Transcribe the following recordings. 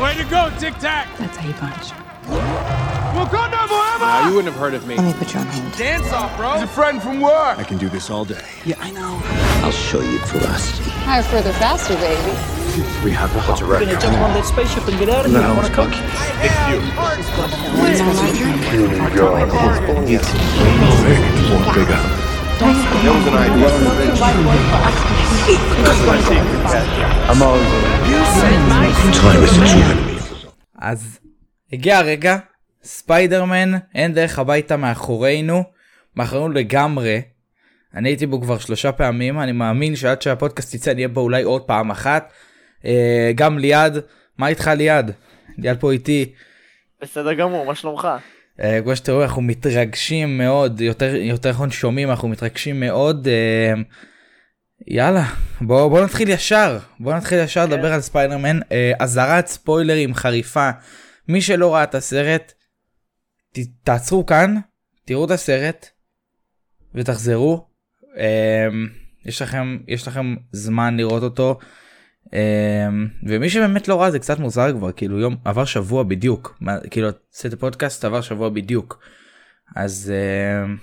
Way to go, Tic Tac! That's how you punch. Wakanda forever! Now, you wouldn't have heard of me. Let me put you on hold. Dance off, bro! He's a friend from work! I can do this all day. Yeah, I know. I'll show you ferocity. Higher, further, faster, baby. We have a hot We're gonna jump on that spaceship and get out of here. No, Wanna it's come? That was an idea. אז הגיע הרגע, ספיידרמן, אין דרך הביתה מאחורינו, מאחורינו לגמרי. אני הייתי בו כבר שלושה פעמים, אני מאמין שעד שהפודקאסט יצא נהיה בו אולי עוד פעם אחת. אה, גם ליעד, מה איתך ליעד? ליעד פה איתי. בסדר גמור, מה שלומך? אה, כמו שאתה רואה אנחנו מתרגשים מאוד, יותר יותר נכון שומעים, אנחנו מתרגשים מאוד. אה, יאללה, בוא, בוא נתחיל ישר, בוא נתחיל ישר לדבר על ספיידרמן. אה, אזהרת ספוילרים חריפה. מי שלא ראה את הסרט, ת, תעצרו כאן, תראו את הסרט ותחזרו. אה, יש לכם יש לכם זמן לראות אותו. אה, ומי שבאמת לא ראה זה קצת מוזר כבר כאילו יום עבר שבוע בדיוק מה, כאילו עשית פודקאסט עבר שבוע בדיוק אז אה,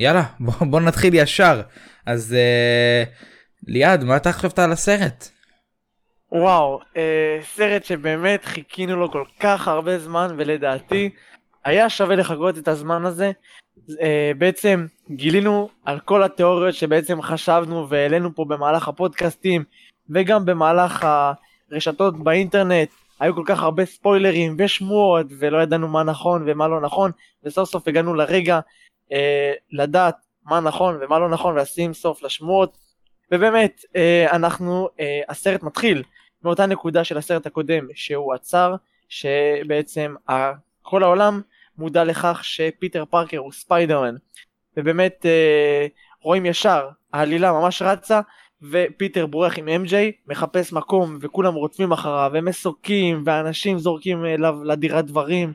יאללה בוא, בוא נתחיל ישר אז אה, ליעד מה אתה חשבת על הסרט? וואו, אה, סרט שבאמת חיכינו לו כל כך הרבה זמן ולדעתי היה שווה לחכות את הזמן הזה. אה, בעצם גילינו על כל התיאוריות שבעצם חשבנו והעלינו פה במהלך הפודקאסטים וגם במהלך הרשתות באינטרנט. היו כל כך הרבה ספוילרים ושמועות ולא ידענו מה נכון ומה לא נכון וסוף סוף הגענו לרגע אה, לדעת מה נכון ומה לא נכון ולשים סוף לשמועות. ובאמת אה, אנחנו אה, הסרט מתחיל מאותה נקודה של הסרט הקודם שהוא עצר שבעצם ה- כל העולם מודע לכך שפיטר פארקר הוא ספיידרמן. ובאמת אה, רואים ישר העלילה ממש רצה ופיטר בורח עם MJ מחפש מקום וכולם רודפים אחריו ומסוקים ואנשים זורקים אליו לדירה דברים.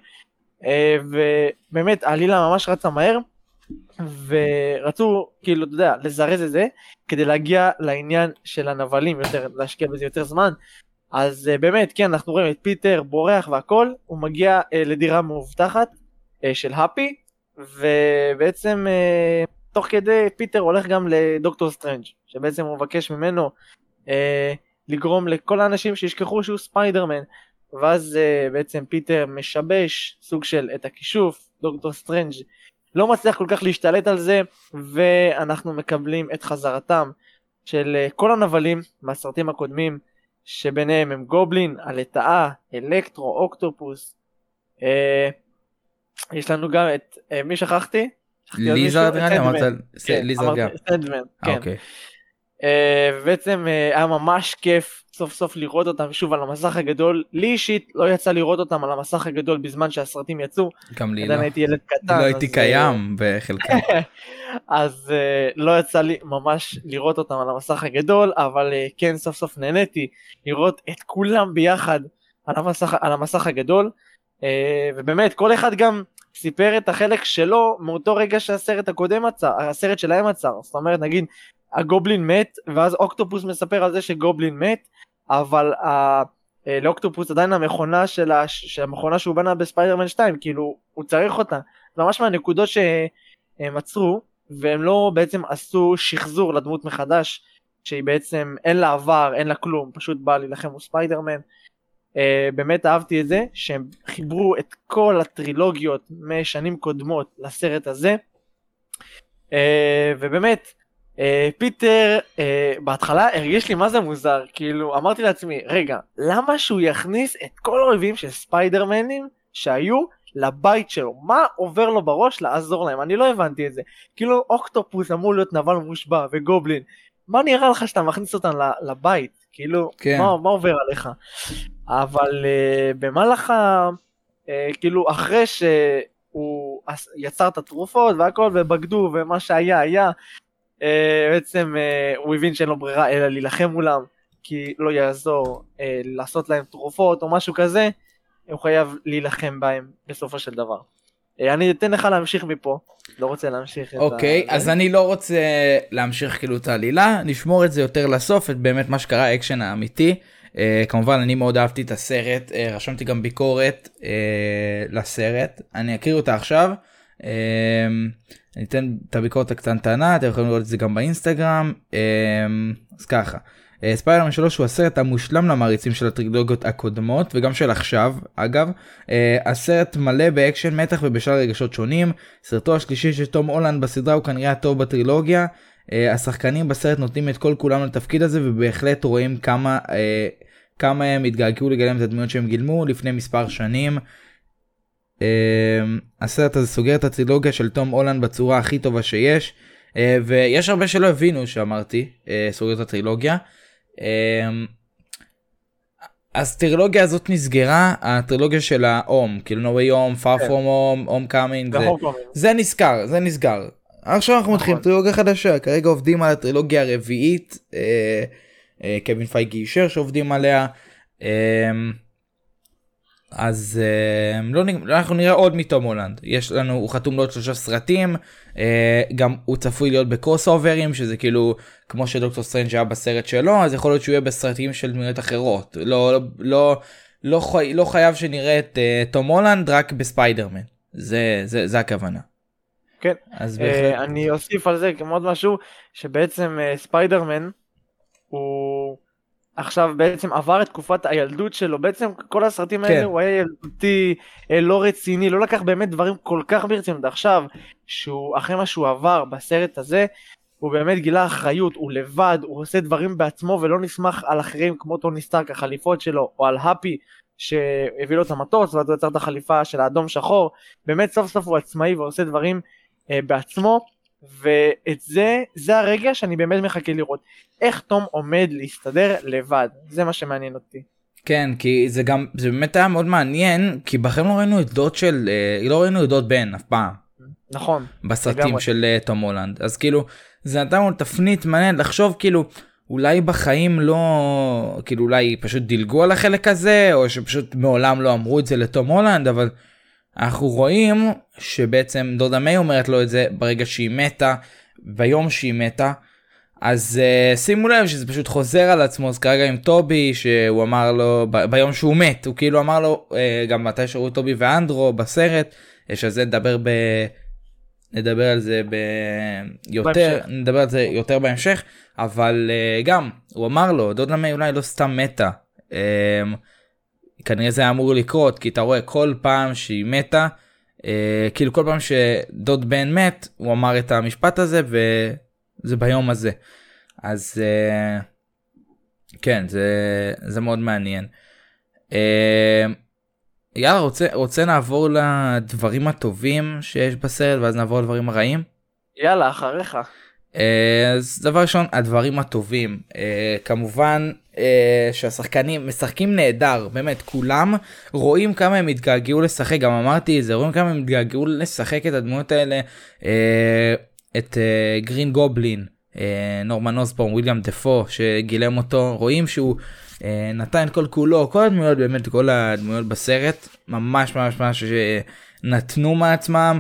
אה, ובאמת העלילה ממש רצה מהר ורצו כאילו אתה יודע לזרז את זה כדי להגיע לעניין של הנבלים יותר להשקיע בזה יותר זמן. אז אה, באמת כן אנחנו רואים את פיטר בורח והכל הוא מגיע אה, לדירה מאובטחת אה, של הפי ובעצם אה, תוך כדי פיטר הולך גם לדוקטור סטרנג' שבעצם הוא מבקש ממנו אה, לגרום לכל האנשים שישכחו שהוא ספיידרמן. ואז אה, בעצם פיטר משבש סוג של את הכישוף דוקטור סטרנג' לא מצליח כל כך להשתלט על זה ואנחנו מקבלים את חזרתם של אה, כל הנבלים מהסרטים הקודמים שביניהם הם גובלין, הלטאה, אלקטרו, אוקטופוס. אה, יש לנו גם את, אה, מי שכחתי? ליזרד? נראה לי. אמרת כן, ליזרד אמרתי גם. סנדמן, אה, כן. אוקיי. אה, ובעצם אה, היה ממש כיף סוף סוף לראות אותם שוב על המסך הגדול. לי אישית לא יצא לראות אותם על המסך הגדול בזמן שהסרטים יצאו. גם לי עדיין לא. הייתי ילד קטן. לא הייתי אז, אה, קיים בחלקם. אז uh, לא יצא לי ממש לראות אותם על המסך הגדול, אבל uh, כן סוף סוף נהניתי לראות את כולם ביחד על המסך, על המסך הגדול, ובאמת כל אחד גם סיפר את החלק שלו מאותו רגע שהסרט הקודם עצר, הסרט שלהם עצר, זאת אומרת נגיד הגובלין מת, ואז אוקטופוס מספר על זה שגובלין מת, אבל uh, uh, לאוקטופוס עדיין המכונה של, ה, המכונה שהוא בנה בספיידרמן 2, כאילו הוא צריך אותה, זה ממש מהנקודות שהם עצרו, והם לא בעצם עשו שחזור לדמות מחדש שהיא בעצם אין לה עבר אין לה כלום פשוט באה להילחם בספיידרמן. אה, באמת אהבתי את זה שהם חיברו את כל הטרילוגיות משנים קודמות לסרט הזה אה, ובאמת אה, פיטר אה, בהתחלה הרגיש לי מה זה מוזר כאילו אמרתי לעצמי רגע למה שהוא יכניס את כל האויבים של ספיידרמנים שהיו לבית שלו? מה עובר לו בראש לעזור להם? אני לא הבנתי את זה. כאילו אוקטופוס אמור להיות נבל מושבע וגובלין. מה נראה לך שאתה מכניס אותם לבית? כאילו כן. מה, מה עובר עליך? אבל uh, במהלך ה... uh, כאילו אחרי שהוא יצר את התרופות והכל ובגדו ומה שהיה היה בעצם uh, הוא הבין שאין לו ברירה אלא להילחם מולם כי לא יעזור uh, לעשות להם תרופות או משהו כזה הוא חייב להילחם בהם בסופו של דבר. אה, אני אתן לך להמשיך מפה, לא רוצה להמשיך את אוקיי, ה... אז אני לא רוצה להמשיך כאילו את העלילה, נשמור את זה יותר לסוף, את באמת מה שקרה, האקשן האמיתי. אה, כמובן אני מאוד אהבתי את הסרט, אה, רשמתי גם ביקורת אה, לסרט, אני אקריא אותה עכשיו. אה, אני אתן את הביקורת הקטנטנה, אתם יכולים לראות את זה גם באינסטגרם. אה, אז ככה, אה, ספיידרמן 3 הוא הסרט המושלם למעריצים של הטרילוגיות הקודמות וגם של עכשיו אגב. אה, הסרט מלא באקשן מתח ובשלל רגשות שונים. סרטו השלישי של תום הולנד בסדרה הוא כנראה הטוב בטרילוגיה. אה, השחקנים בסרט נותנים את כל כולם לתפקיד הזה ובהחלט רואים כמה כמה הם התגעגעו לגלם את הדמויות שהם גילמו לפני מספר שנים. אה, הסרט הזה סוגר את הטרילוגיה של תום הולנד בצורה הכי טובה שיש אה, ויש הרבה שלא הבינו שאמרתי אה, סוגר את הטרילוגיה. אה, אז הטרילוגיה הזאת נסגרה הטרילוגיה של האום כאילו No way home, far כן. from home, home coming זה, נסגר זה נסגר. עכשיו אנחנו מתחילים נכון. טרילוגיה חדשה כרגע עובדים על הטרילוגיה הרביעית אה, אה, קווין פייגי אישר שעובדים עליה. אה, אז אה, לא, אנחנו נראה עוד מתום הולנד יש לנו הוא חתום לעוד שלושה סרטים אה, גם הוא צפוי להיות בקרוס אוברים שזה כאילו כמו שדוקטור סטרנג' היה בסרט שלו אז יכול להיות שהוא יהיה בסרטים של דמויות אחרות לא לא לא לא, חי, לא חייב שנראה את אה, תום הולנד רק בספיידרמן זה זה זה הכוונה. כן. אז אה, בהחלט אני אוסיף על זה גם עוד משהו, שבעצם ספיידרמן הוא עכשיו בעצם עבר את תקופת הילדות שלו, בעצם כל הסרטים האלה כן. הוא היה ילדותי, אה, לא רציני, לא לקח באמת דברים כל כך ברצינות. עכשיו, שהוא אחרי מה שהוא עבר בסרט הזה, הוא באמת גילה אחריות, הוא לבד, הוא עושה דברים בעצמו ולא נסמך על אחרים כמו טוני סטארק, החליפות שלו, או על האפי שהביא לו את המטוס ואז הוא יצר את החליפה של האדום שחור, באמת סוף סוף הוא עצמאי ועושה דברים אה, בעצמו, ואת זה, זה הרגע שאני באמת מחכה לראות. איך תום עומד להסתדר לבד, זה מה שמעניין אותי. כן כי זה גם זה באמת היה מאוד מעניין כי בכם לא ראינו את דוד של אה, לא ראינו את דוד בן אף פעם נכון, בסרטים לגמרי. של אה, תום הולנד אז כאילו זה נתן לנו תפנית מעניינת לחשוב כאילו אולי בחיים לא כאילו אולי פשוט דילגו על החלק הזה או שפשוט מעולם לא אמרו את זה לתום הולנד אבל אנחנו רואים שבעצם דודה מיי אומרת לו את זה ברגע שהיא מתה ביום שהיא מתה. אז uh, שימו לב שזה פשוט חוזר על עצמו אז כרגע עם טובי שהוא אמר לו ב- ביום שהוא מת הוא כאילו אמר לו uh, גם מתי שראו טובי ואנדרו בסרט יש על זה נדבר ב... נדבר על זה ב... יותר בהמשך. נדבר על זה יותר בהמשך אבל uh, גם הוא אמר לו דודה מיי אולי לא סתם מתה. Um, כנראה זה היה אמור לקרות כי אתה רואה כל פעם שהיא מתה uh, כאילו כל פעם שדוד בן מת הוא אמר את המשפט הזה וזה ביום הזה אז uh, כן זה זה מאוד מעניין. Uh, יאללה רוצה רוצה נעבור לדברים הטובים שיש בסרט ואז נעבור לדברים הרעים. יאללה, אחריך. אה, אז דבר ראשון הדברים הטובים אה, כמובן אה, שהשחקנים משחקים נהדר באמת כולם רואים כמה הם התגעגעו לשחק גם אמרתי את זה רואים כמה הם התגעגעו לשחק את הדמויות האלה אה, את אה, גרין גובלין אה, נורמן אוסבורן וויליאם דפו שגילם אותו רואים שהוא אה, נתן כל כולו כל הדמויות באמת כל הדמויות בסרט ממש ממש ממש שנתנו מעצמם.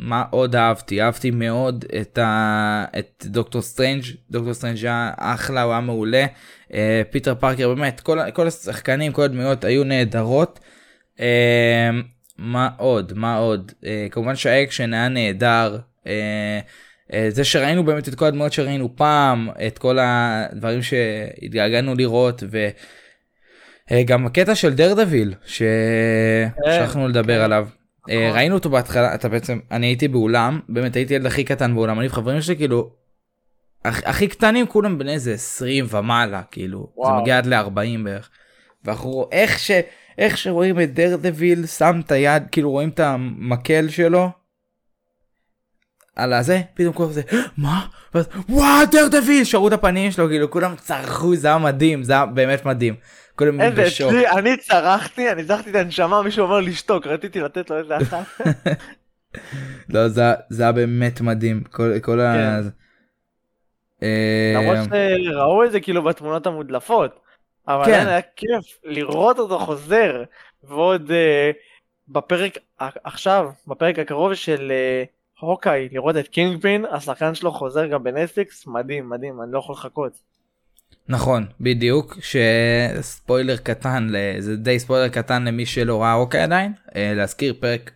אה, מה עוד אהבתי? אהבתי מאוד את, ה... את דוקטור סטרנג', דוקטור סטרנג' היה אחלה, הוא היה מעולה. אה, פיטר פארקר באמת, כל, כל השחקנים, כל הדמויות היו נהדרות. אה, מה עוד? מה עוד? אה, כמובן שהאקשן היה נהדר. אה, אה, זה שראינו באמת את כל הדמויות שראינו פעם, את כל הדברים שהתגעגענו לראות, וגם הקטע של דרדוויל, ששכחנו לדבר עליו. אה, נכון. ראינו אותו בהתחלה אתה בעצם אני הייתי באולם באמת הייתי ילד הכי קטן באולם אני וחברים שלי כאילו הכ- הכי קטנים כולם בני איזה 20 ומעלה כאילו זה וואו. מגיע עד ל-40 בערך. ואנחנו איך ש... איך שרואים את דרדוויל שם את היד כאילו רואים את המקל שלו. על הזה פתאום כולם זה מה ואז, וואו דרדוויל שראו את הפנים שלו כאילו כולם צרחו זה היה מדהים זה היה באמת מדהים. כולם איזה בשוק. אצלי, אני צרחתי, אני צרחתי את הנשמה, מישהו אומר לשתוק, רציתי לתת לו איזה אחת. לא זה זה היה באמת מדהים כל כל ה... כן. אה, למרות שראו את זה כאילו בתמונות המודלפות. אבל כן. כן. היה כיף לראות אותו חוזר, ועוד אה, בפרק עכשיו, בפרק הקרוב של אה, הוקאי, לראות את קינג פין, השחקן שלו חוזר גם בנטפליקס, מדהים, מדהים, אני לא יכול לחכות. נכון, בדיוק, שספוילר קטן, זה די ספוילר קטן למי שלא ראה הוקאי עדיין, אה, להזכיר פרק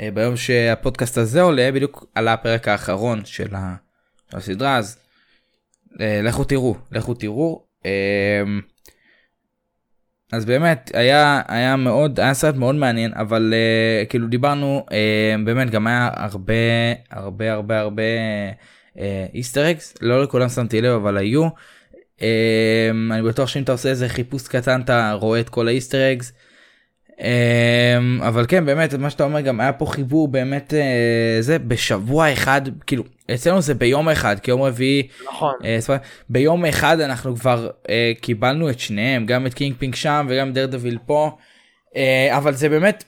אה, ביום שהפודקאסט הזה עולה, בדיוק עלה הפרק האחרון של הסדרה, אז אה, לכו תראו, לכו תראו. אז באמת היה היה מאוד היה סרט מאוד מעניין אבל כאילו דיברנו באמת גם היה הרבה הרבה הרבה הרבה איסטר אקס לא לכולם שמתי לב אבל היו אני בטוח שאם אתה עושה איזה חיפוש קטן אתה רואה את כל האיסטר אגס. Um, אבל כן באמת מה שאתה אומר גם היה פה חיבור באמת uh, זה בשבוע אחד כאילו אצלנו זה ביום אחד כי יום רביעי נכון uh, ביום אחד אנחנו כבר uh, קיבלנו את שניהם גם את קינגפין שם וגם דרדוויל פה uh, אבל זה באמת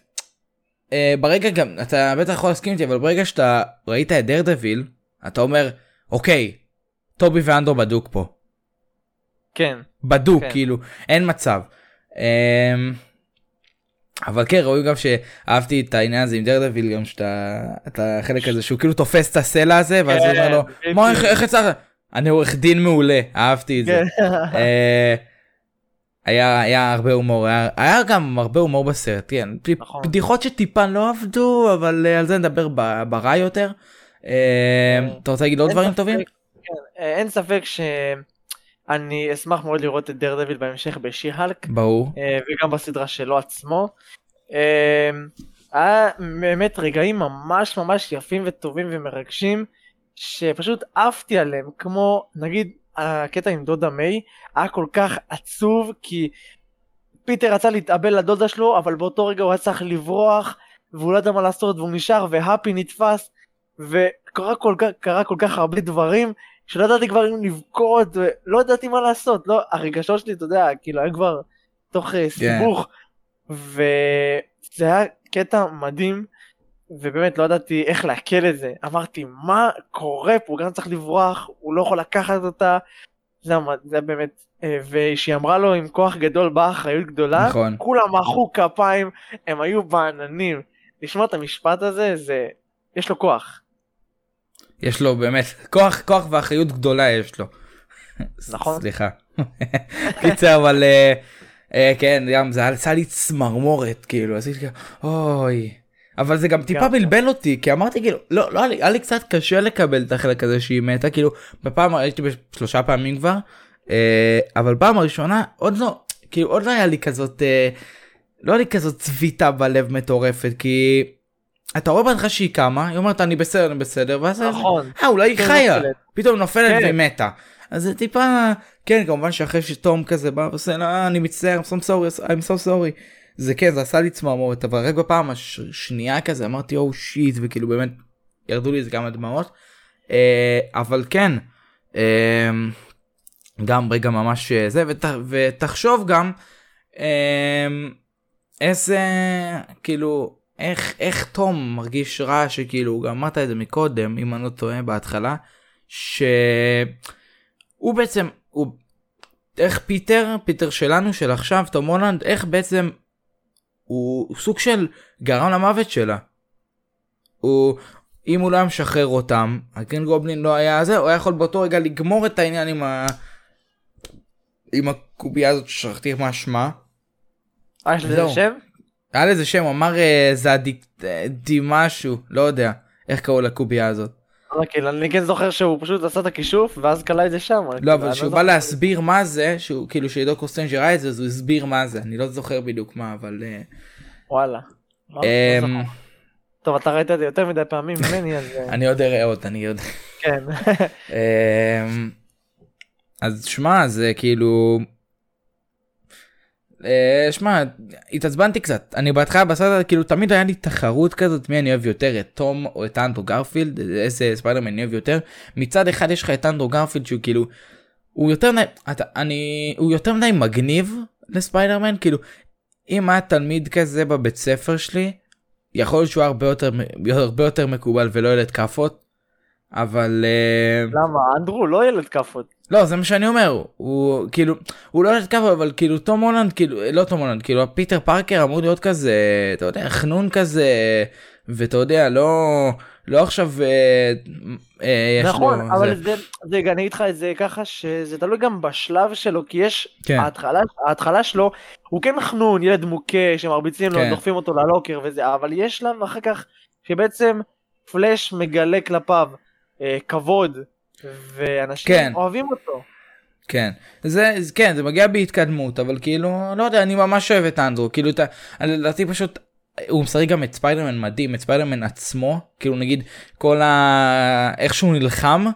uh, ברגע גם אתה בטח יכול להסכים איתי אבל ברגע שאתה ראית את דרדוויל אתה אומר אוקיי טובי ואנדרו בדוק פה. כן. בדוק, כן. כאילו, אין מצב. אמ, אבל כן, רואים גם שאהבתי את העניין הזה עם דרדוויל, גם שאתה, את החלק הזה שהוא כאילו תופס את הסלע הזה, ואז הוא אומר לו, כן, מה, איך הצלחת? אני עורך דין מעולה, אהבתי את זה. כן. אה, היה היה הרבה הומור היה, היה גם הרבה הומור בסרט כן נכון. בדיחות שטיפה לא עבדו אבל אה, על זה נדבר ברע יותר. אה, אתה רוצה להגיד עוד דברים טובים? אין ספק אני אשמח מאוד לראות את דר דביל בהמשך בשי-הלק. ברור. אה, וגם בסדרה שלו עצמו. אה, היה באמת רגעים ממש ממש יפים וטובים ומרגשים, שפשוט עפתי עליהם, כמו נגיד הקטע עם דודה מיי, היה כל כך עצוב כי פיטר רצה להתאבל לדודה שלו, אבל באותו רגע הוא היה צריך לברוח, והוא לא ידע מה לעשות, והוא נשאר, והאפי נתפס, וקרה כל כך, כל כך הרבה דברים, שלא ידעתי כבר אם לבכות, ולא ידעתי מה לעשות, לא, הרגשות שלי, אתה יודע, כאילו, היה כבר תוך כן. סיבוך, yeah. וזה היה קטע מדהים, ובאמת לא ידעתי איך לעכל את זה. אמרתי, מה קורה פה? הוא גם צריך לברוח, הוא לא יכול לקחת אותה. זה, זה באמת, אה, וכשהיא אמרה לו עם כוח גדול באה אחריות גדולה, נכון. כולם מחאו כפיים, הם היו בעננים. לשמוע את המשפט הזה, זה, יש לו כוח. יש לו באמת כוח כוח ואחריות גדולה יש לו. נכון. סליחה. קיצר אבל uh, uh, כן גם זה עשה לי צמרמורת כאילו עשיתי כאילו אוי. אבל זה גם טיפה בלבל אותי כי אמרתי כאילו לא לא היה לי קצת קשה לקבל את החלק הזה שהיא מתה כאילו בפעם הייתי בשלושה פעמים כבר uh, אבל פעם הראשונה עוד לא כאילו עוד לא היה לי כזאת לא היה לי כזאת צביטה בלב מטורפת כי אתה רואה בהנחה שהיא קמה, היא אומרת אני בסדר, אני בסדר, ואז נכון. אה אולי היא חיה, פתאום נופלת כן. ומתה. אז זה טיפה, כן כמובן שאחרי שתום כזה בא ועושה לה אני מצטער, I'm so sorry, I'm so sorry. זה כן זה עשה לי צמרמורת אבל רק בפעם השנייה כזה אמרתי או oh, שיט וכאילו באמת ירדו לי איזה כמה דמעות. אה, אבל כן אה, גם רגע ממש אה, זה ות, ותחשוב גם איזה כאילו איך איך תום מרגיש רע שכאילו גם אמרת את זה מקודם אם אני לא טועה בהתחלה שהוא בעצם הוא איך פיטר פיטר שלנו של עכשיו תום הולנד איך בעצם הוא סוג של גרם למוות שלה. הוא אם הוא לא היה משחרר אותם הגרין גובלין לא היה זה הוא היה יכול באותו רגע לגמור את העניין עם ה... עם הקובייה הזאת ששכחתי מה שמה. אה, יש לזה שם? היה לזה שם הוא אמר אה, זה הדי משהו לא יודע איך קראו לקובייה הזאת. כאילו, אני כן זוכר שהוא פשוט עשה את הכישוף ואז קלע את זה שם. לא אבל כשהוא בא להסביר מה זה שהוא כאילו שדוקטור סטריינג' ראה את זה אז הוא הסביר מה זה אני לא זוכר בדיוק מה אבל. אה, וואלה. לא, לא אמ, טוב אתה ראית את זה יותר מדי פעמים ממני אז. אה, אני עוד אראה עוד אני יודע. כן. אמ, אז שמע זה כאילו אה, שמע התעצבנתי קצת. אני בהתחלה בסרט כאילו תמיד היה לי תחרות כזאת מי אני אוהב יותר את תום או את אנדרו גרפילד איזה ספיידרמן אני אוהב יותר. מצד אחד יש לך את אנדרו גרפילד שהוא כאילו הוא יותר אתה, אני הוא יותר מדי מגניב לספיידרמן כאילו אם היה תלמיד כזה בבית ספר שלי יכול להיות שהוא הרבה יותר הרבה יותר מקובל ולא ילד כאפות אבל אה, למה? אנדרו לא ילד כאפות לא זה מה שאני אומר הוא כאילו הוא לא יודע עד כמה אבל כאילו תום הולנד כאילו לא תום הולנד כאילו פיטר פארקר אמור להיות כזה אתה יודע חנון כזה ואתה יודע לא לא עכשיו אה, אה, יש נכון, לו אבל זה. זה, זה, אני אגיד לך את זה ככה שזה תלוי גם בשלב שלו, כי יש, כן. ההתחלה, ההתחלה שלו, הוא כן חנון, ילד מוכה, שמרביצים לו, כן. דוחפים אותו ללוקר וזה, אבל יש שלב אחר כך, שבעצם פלאש מגלה כלפיו אה, כבוד, ואנשים כן. אוהבים אותו. כן זה כן זה מגיע בהתקדמות אבל כאילו לא יודע אני ממש אוהב את אנדרו כאילו אתה לדעתי פשוט הוא משחק גם את ספיידרמן מדהים את ספיידרמן עצמו כאילו נגיד כל ה... איך שהוא נלחם.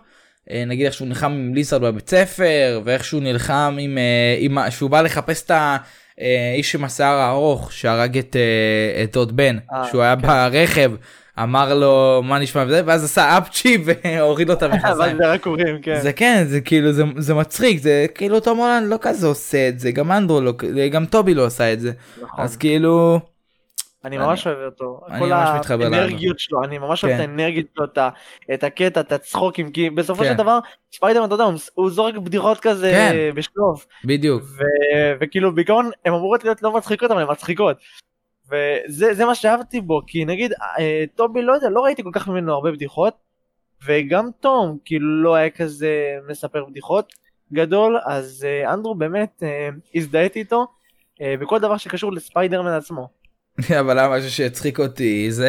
אה, נגיד איך שהוא נלחם עם ליזרד בבית ספר ואיך שהוא נלחם עם, אה, עם שהוא בא לחפש את האיש עם השיער הארוך שהרג את, אה, את דוד בן אה, שהוא היה כן. ברכב אמר לו מה נשמע וזה ואז עשה אפצ'י והוריד לו את המכנסיים. זה רק כן. זה כן זה כאילו זה, זה מצחיק זה כאילו תום הולנד לא כזה עושה את זה גם אנדרו לא גם טובי לא עשה את זה נכון. אז כאילו אני ממש אוהב אותו. אני כל ממש מתחבר לאנדרו. האנרגיות שלו, אני ממש אוהב את כן. האנרגיות שלו, את הקטע, את הצחוקים, כי בסופו כן. של דבר, ספיידרמן, אתה יודע, הוא- זורק בדיחות כזה כן. בשלוף. בדיוק וכאילו בעיקרון הן אמורות להיות לא מצחיקות אבל הן מצחיקות. וזה זה מה שאהבתי בו כי נגיד אה, טובי לא יודע לא ראיתי כל כך ממנו הרבה בדיחות וגם תום כאילו לא היה כזה מספר בדיחות גדול אז אה, אנדרו באמת אה, הזדהיתי איתו אה, בכל דבר שקשור לספיידרמן עצמו. אבל היה משהו שהצחיק אותי זה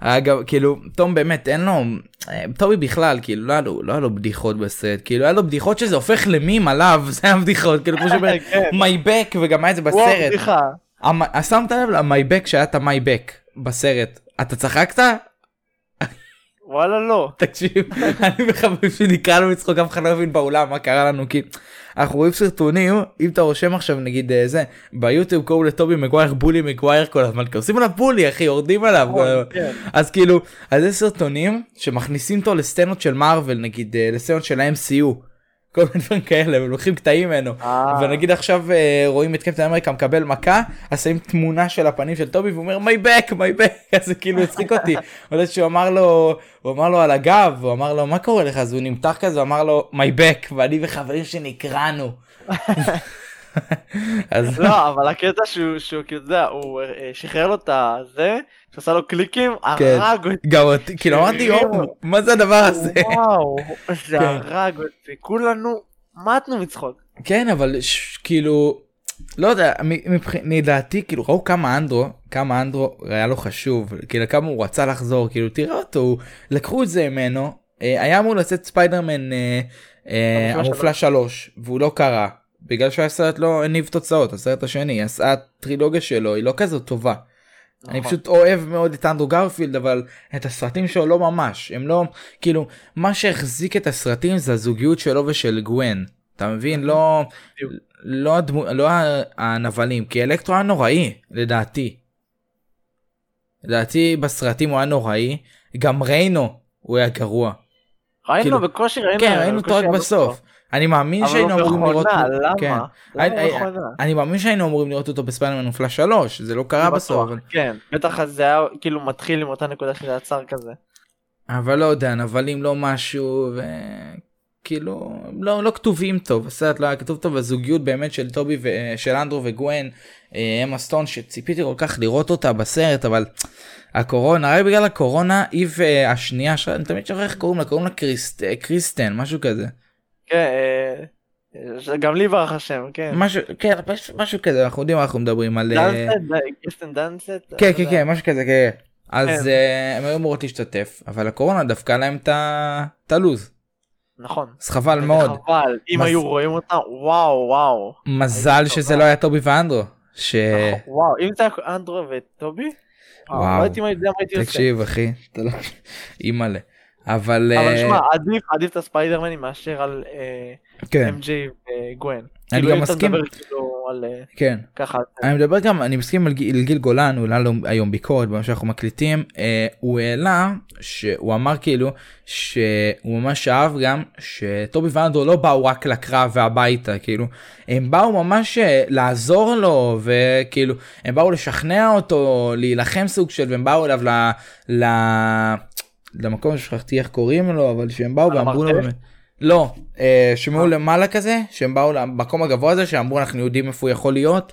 היה- גם כאילו תום באמת אין לו אה, טובי בכלל כאילו לא היה לו, לא היה לו בדיחות בסרט כאילו היה לו בדיחות שזה הופך למים עליו זה היה בדיחות כאילו כמו שאומר כן. מיי בק וגם היה את זה בסרט. שמת לב למייבק שהיה את המייבק בסרט אתה צחקת? וואלה לא. תקשיב, אני וחברים שלי נקרא לו מצחוק, אף אחד לא הבין באולם מה קרה לנו, כי אנחנו רואים סרטונים, אם אתה רושם עכשיו נגיד אה, זה, ביוטיוב קוראים לטובי מגווייר בולי מגווייר כל הזמן, כי עושים עליו בולי אחי, יורדים עליו. נכון, כן. אז כאילו, אז יש סרטונים שמכניסים אותו לסצנות של מארוול, נגיד אה, לסצנות של ה-MCU. כל מיני דברים כאלה, ולוקחים קטעים ממנו. אה. ונגיד עכשיו אה, רואים את קפטן אמריקה מקבל מכה, אז שמים תמונה של הפנים של טובי והוא אומר מי בק מי בק, אז זה כאילו הצחיק אותי. עוד שהוא אמר לו, הוא אמר לו על הגב, הוא אמר לו מה קורה לך, אז הוא נמתח כזה, אמר לו מי בק, ואני וחברים שנקרענו. אז לא אבל הקטע שהוא כאילו אתה יודע הוא אה, שחרר לו את הזה שעשה לו קליקים כן. הרג אותי. גם אותי, כאילו אמרתי יואו, מה זה הדבר הזה? וואו, זה כן. הרג אותי, כולנו מתנו מצחוק. כן אבל כאילו לא יודע מ- מבח- לדעתי כאילו ראו כמה אנדרו כמה אנדרו היה לו חשוב כאילו כמה הוא רצה לחזור כאילו תראה אותו לקחו את זה ממנו אה, היה אמור לצאת ספיידרמן אה, אה, המופלא שלוש והוא לא קרה בגלל שהסרט לא הניב תוצאות הסרט השני אז הטרילוגיה שלו היא לא כזאת טובה. אני נכון. פשוט אוהב מאוד את אנדרו גרפילד אבל את הסרטים שלו לא ממש הם לא כאילו מה שהחזיק את הסרטים זה הזוגיות שלו ושל גווין אתה מבין לא. לא הדמו, לא הנבלים כי אלקטרו היה נוראי לדעתי. לדעתי בסרטים הוא היה נוראי גם ריינו הוא היה גרוע. ראינו כאילו- בקושי ראינו. כן ראינו אותו רק בסוף. אני מאמין אבל שהיינו הוא אמורים לראות מכונה, כן. למה? אני- למה הוא מכונה? אני מאמין שהיינו אמורים לראות אותו בספיידרמן מופלא 3 זה לא קרה בטוח, בסוף. אבל- כן, בטח זה היה כאילו מתחיל עם אותה נקודה שזה עצר כזה. אבל לא יודע נבלים לא משהו וכאילו לא לא כתובים טוב הסרט לא היה כתוב טוב הזוגיות באמת של טובי ושל אנדרו וגווין אה, אמה סטון שציפיתי כל כך לראות אותה בסרט אבל הקורונה רק בגלל הקורונה היא והשנייה ש- אני תמיד שוכח איך קוראים לה קוראים לה קירסט, אה, קירסטן משהו כזה כן, אה, אה, גם לי ברח השם, כן. משהו כן פשוט משהו כזה אנחנו יודעים מה אנחנו מדברים על אה, דנסט, קירסטן דנסט? כן כן. כן משהו כזה כן. אז כן. אה, הם היו אמורות להשתתף אבל הקורונה דפקה להם את הלו"ז נכון. אז חבל מאוד. חבל, אם היו רואים אותה, וואו וואו. מזל שזה. לא היה טובי ואנדרו. ש... נכון, וואו, אם זה היה אנדרו וטובי? וואו, וואו. לא הייתי יודע מה הייתי עושה. תקשיב אחי, אתה לא... אימא'לה. אבל... אבל אה, שמע, עדיף עדיף את הספיידרמנים מאשר על אה, כן, MJ וגווין. אני כאילו, גם מסכים. מדבר כאילו על אה, כן. ככה. אני מדבר גם, אני מסכים על גיל, גיל גולן, הוא העלה לו היום ביקורת במה שאנחנו מקליטים, אה, הוא העלה, שהוא אמר כאילו, שהוא ממש אהב גם, שטובי ואנדרו לא באו רק לקרב והביתה, כאילו, הם באו ממש לעזור לו, וכאילו, הם באו לשכנע אותו, להילחם סוג של, והם באו אליו ל... ל... למקום ששכחתי איך קוראים לו, אבל שהם באו ואמרו לו, לא, אה, שהם היו למעלה כזה, שהם באו למקום הגבוה הזה, שאמרו אנחנו יודעים איפה הוא יכול להיות.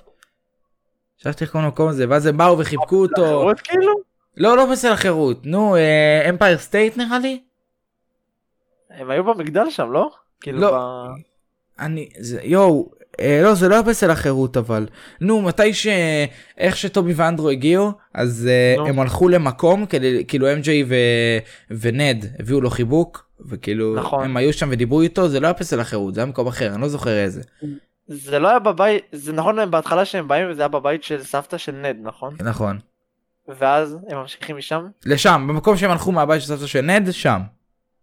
שכחתי איך קוראים למקום הזה, ואז הם באו וחיבקו אותו. כאילו? לא, לא בפסל החירות, נו, אמפייר סטייט נראה לי? הם היו במגדל שם, לא? כאילו לא. אני, זה, יואו, אה, לא, זה לא היה בפסל החירות אבל. נו, מתי ש... איך שטובי ואנדרו הגיעו, אז אה, נו. הם הלכו למקום, כדי, כאילו MJ ו... ונד הביאו לו חיבוק, וכאילו, נכון. הם היו שם ודיברו איתו, זה לא היה בפסל החירות, זה היה מקום אחר, אני לא זוכר איזה. זה לא היה בבית, זה נכון בהתחלה שהם באים וזה היה בבית של סבתא של נד, נכון? נכון. ואז הם ממשיכים משם? לשם, במקום שהם הלכו מהבית של סבתא של נד, שם.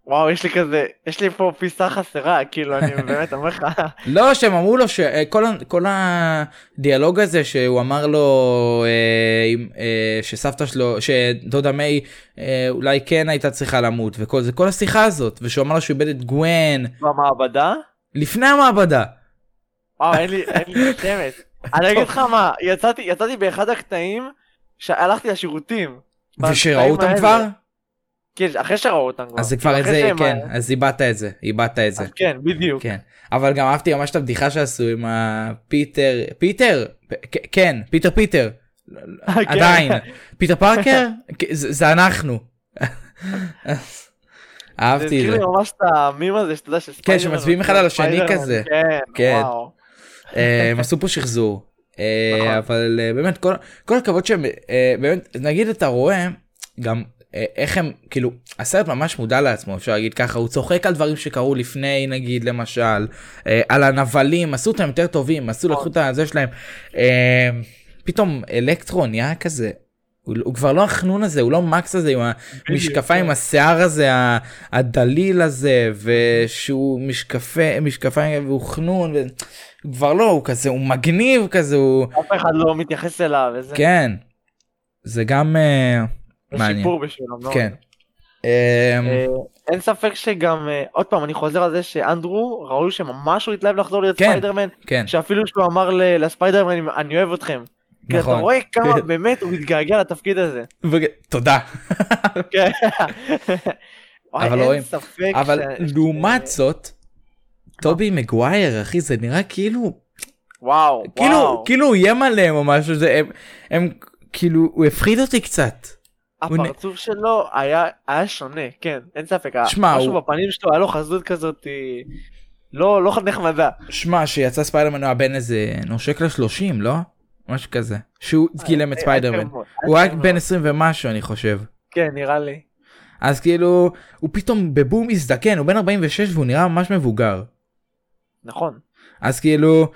וואו, יש לי כזה, יש לי פה פיסה חסרה, כאילו, אני באמת אומר לך, לא, שהם אמרו לו שכל כל הדיאלוג הזה שהוא אמר לו אה, אה, שסבתא שלו, שדודה מיי אה, אולי כן הייתה צריכה למות וכל זה, כל השיחה הזאת, ושהוא אמר לו שהוא איבד את גווין במעבדה? לפני המעבדה. וואו, אין לי, אין לי שמץ. אני אגיד לך מה, יצאתי, יצאתי באחד הקטעים, שהלכתי לשירותים. ושראו אותם. כבר? כן, אחרי שראו אותם כבר. אז זה כבר את זה, שהם- כן, אז איבדת את זה, איבדת את זה. כן, בדיוק. כן. אבל גם אהבתי ממש את הבדיחה שעשו עם הפיטר, פיטר? כן, פיטר פיטר. כן. עדיין. פיטר פארקר? זה זה אנחנו. זה אהבתי את זה. הזכיר לי ממש את המים הזה שאתה יודע שספיידרמן... שמצביעים אחד על השני כזה. כן, כן. וואו. אה, הם עשו פה שחזור. אה, נכון. אבל אה, באמת כל- הכבוד שהם אה, באמת נגיד אתה רואה גם אה, איך הם כאילו הסרט ממש מודע לעצמו אפשר להגיד ככה הוא צוחק על דברים שקרו לפני נגיד למשל אה, על הנבלים עשו אותם יותר טובים עשו לקחו את הזה שלהם אה, פתאום אלקטרו נהיה כזה. הוא, הוא כבר לא החנון הזה הוא לא מקס הזה עם המשקפיים. השיער הזה הדליל הזה ושהוא משקפי משקפיים והוא חנון. ו... הוא כבר לא הוא כזה הוא מגניב כזה הוא אף אחד לא מתייחס אליו, וזה כן. זה גם אה, מעניין. שיפור בשבילו. מאוד. כן. אמ, אה, אין ספק שגם, אה, עוד פעם, אני חוזר על זה שאנדרו, ראוי שממש הוא התלהב לחזור להיות כן. ספיידרמן, כן שאפילו שהוא אמר לספיידרמן, אני אוהב אתכם. כי אתה נכון. רואה כמה באמת הוא מתגעגע לתפקיד הזה. תודה כן. אבל רואים. אבל לעומת זאת טובי מגווייר אחי זה נראה כאילו וואו, כאילו וואו. כאילו הוא איים עליהם או משהו זה הם כאילו הוא הפחיד אותי קצת. הפרצוף שלו היה היה שונה, כן, אין ספק. שמע, משהו הוא- בפנים שלו היה לו חזות כזאת, היא לא לא נחמדה. שמע שיצא ספיידרמן הוא היה בן איזה נושק לשלושים לא? משהו כזה שהוא גילם את ספיידרמן. היה מאוד, הוא היה. בן 20 ומשהו אני חושב. כן, נראה לי. אז כאילו הוא פתאום בבום הזדקן הוא בן 46 והוא נראה ממש מבוגר. נכון. אז כאילו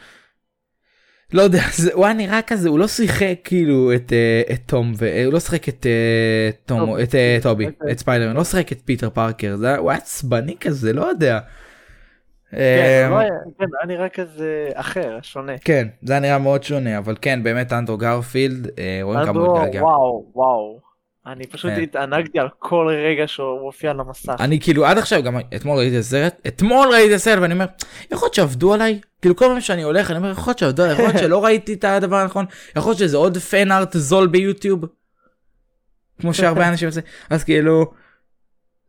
לא יודע זה, הוא היה נראה כזה הוא לא שיחק כאילו את אה, את תום והוא לא שיחק את אה, תום טובי. את אה, טובי אוקיי. את ספיידרמן לא שיחק את פיטר פארקר זה הוא היה עצבני כזה לא יודע. כן, אה, הוא לא היה- כן, היה נראה כזה אחר, שונה. כן זה היה נראה מאוד שונה אבל כן באמת אנדרו גרפילד אה, רואים כמה הוא התגעגע. וואו, וואו. אני פשוט כן. התענגתי על כל רגע שהוא מופיע על המסך. אני כאילו עד עכשיו גם אתמול ראיתי את הסרט אתמול ראיתי את הסרט ואני אומר יכול להיות שעבדו עליי כאילו כל פעם שאני הולך אני אומר יכול להיות שעבדו עליי יכול להיות שלא ראיתי את הדבר הנכון יכול להיות שזה עוד פן ארט זול ביוטיוב. כמו שהרבה אנשים עושים אז כאילו.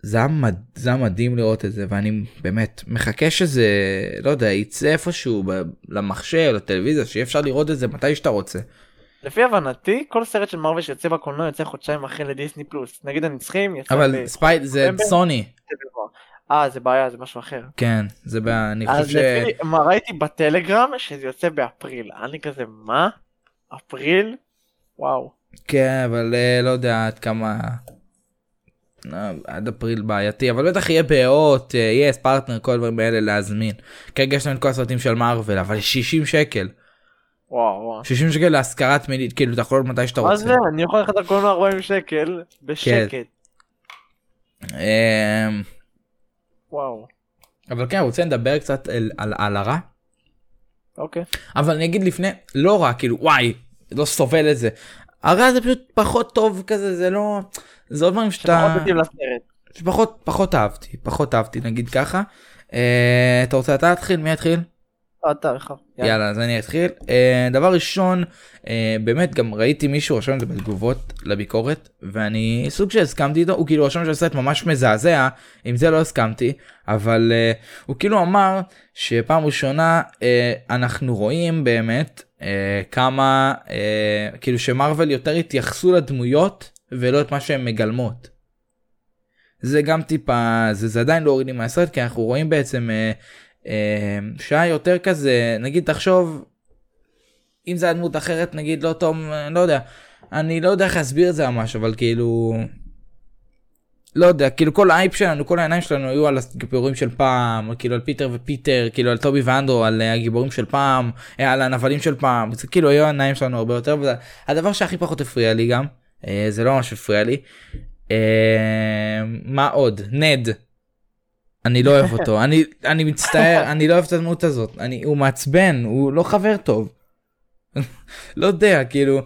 זה היה, מד... זה היה מדהים לראות את זה ואני באמת מחכה שזה לא יודע יצא איפשהו ב... למחשב לטלוויזיה שיהיה אפשר לראות את זה מתי שאתה רוצה. לפי הבנתי, כל סרט של מארוול שיוצא בקולנוע יוצא חודשיים אחרי לדיסני פלוס. נגיד הנצחים יצא אבל ספיידי זה? סוני אה, זה בעיה, זה משהו אחר. כן זה ב... אני חושב ש... לפי מה ראיתי בטלגרם שזה יוצא באפריל. אני כזה, מה? אפריל? וואו. כן אבל אה, לא יודע עד כמה אה, עד אפריל בעייתי אבל בטח יהיה ב-yes פרטנר כל הדברים האלה להזמין כרגע יש לנו את כל הסרטים של מארוול אבל 60 שקל וואו, וואו. 60 שקל להשכרת מינית כאילו אתה יכול מתי שאתה מה רוצה. זה? אני יכול ללכת לקולנוע 40 שקל בשקט. אמ, וואו. אבל כן רוצה לדבר קצת על, על, על הרע אוקיי. אבל אני אגיד לפני לא רע כאילו וואי לא סובל את זה. הרע זה פשוט פחות טוב כזה זה לא זה עוד דברים שאתה שפחות פחות אהבתי פחות אהבתי נגיד ככה. אה, אתה רוצה אתה להתחיל מי יתחיל? אתה בכלל. יאללה אז אני אתחיל אה, דבר ראשון אה, באמת גם ראיתי מישהו רשם את זה בתגובות לביקורת ואני סוג שהסכמתי איתו הוא כאילו רשם שזה סרט ממש מזעזע עם זה לא הסכמתי אבל אה, הוא כאילו אמר שפעם ראשונה אנחנו רואים באמת כמה כאילו שמרוויל יותר התייחסו לדמויות ולא את מה שהן מגלמות. זה גם טיפה זה, זה עדיין לא הוריד לי מהסרט כי אנחנו רואים בעצם שהיה יותר כזה נגיד תחשוב אם זה היה דמות אחרת נגיד לא תום לא יודע. אני לא יודע איך להסביר את זה ממש אבל כאילו לא יודע כאילו כל ההייפ שלנו כל העיניים שלנו היו על הגיבורים של פעם כאילו על פיטר ופיטר כאילו על טובי ואנדרו על אה, הגיבורים של פעם אה, על הנבלים של פעם. זה כאילו היו העיניים שלנו הרבה יותר וזה הדבר שהכי פחות הפריע לי גם אה, זה לא ממש הפריע לי מה עוד? נד. אני לא אוהב אותו אני אני מצטער אני לא אוהב את הדמות הזאת אני הוא מעצבן הוא לא חבר טוב. לא יודע כאילו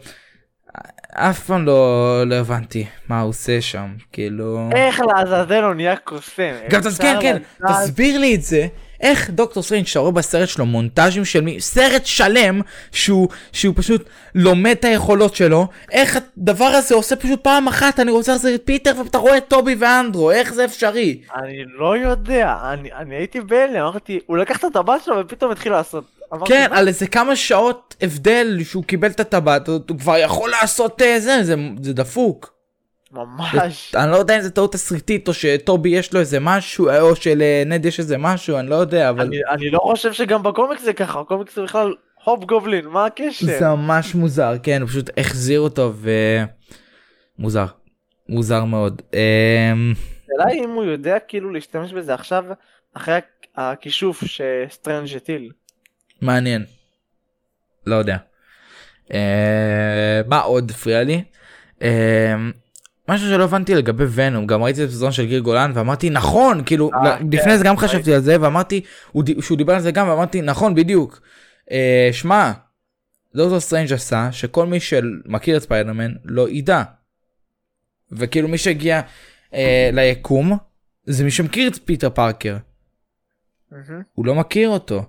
אף פעם לא לא הבנתי מה הוא עושה שם כאילו איך לעזאזל הוא נהיה קוסם. גם. כן כן תסביר לי את זה איך דוקטור סטרנג' שאתה רואה בסרט שלו מונטאז'ים של מי סרט שלם שהוא שהוא פשוט לומד את היכולות שלו איך הדבר הזה עושה פשוט פעם אחת אני רוצה להחזיר את פיטר ואתה רואה את טובי ואנדרו איך זה אפשרי אני לא יודע, אני, אני הייתי בהלם, אמרתי, הוא לקח את הטבעת שלו ופתאום התחיל לעשות. כן? על איזה כמה שעות הבדל שהוא קיבל את הטבעת הוא הוא כבר יכול לעשות אה, זה זה זה דפוק. ממש. אני לא יודע אם זה טעות תסריטית או שטובי יש לו איזה משהו או שלנד יש איזה משהו אני לא יודע אבל אני, אני לא חושב שגם בקומיקס זה ככה, הקומיקס זה בכלל הובגובלין, מה הקשר? זה ממש מוזר כן פשוט החזיר אותו ו... מוזר. מאוד. אמ, השאלה היא אם הוא יודע כאילו להשתמש בזה עכשיו, אחרי הכ- הכישוף שסטרנג' הטיל. מעניין. לא יודע. אה, מה עוד הפריע לי? משהו שלא הבנתי לגבי ונום גם ראיתי את הסרטון של גיל גולן ואמרתי נכון כאילו אה, לפני כן, זה גם. חשבתי על זה ואמרתי שהוא דיבר על זה גם ואמרתי נכון בדיוק. אה, שמע דוקטור סטרנג' עשה שכל מי שמכיר את ספיידרמן לא ידע. וכאילו מי שהגיע אה, ליקום זה מי שמכיר את פיטר פארקר. הוא לא מכיר אותו.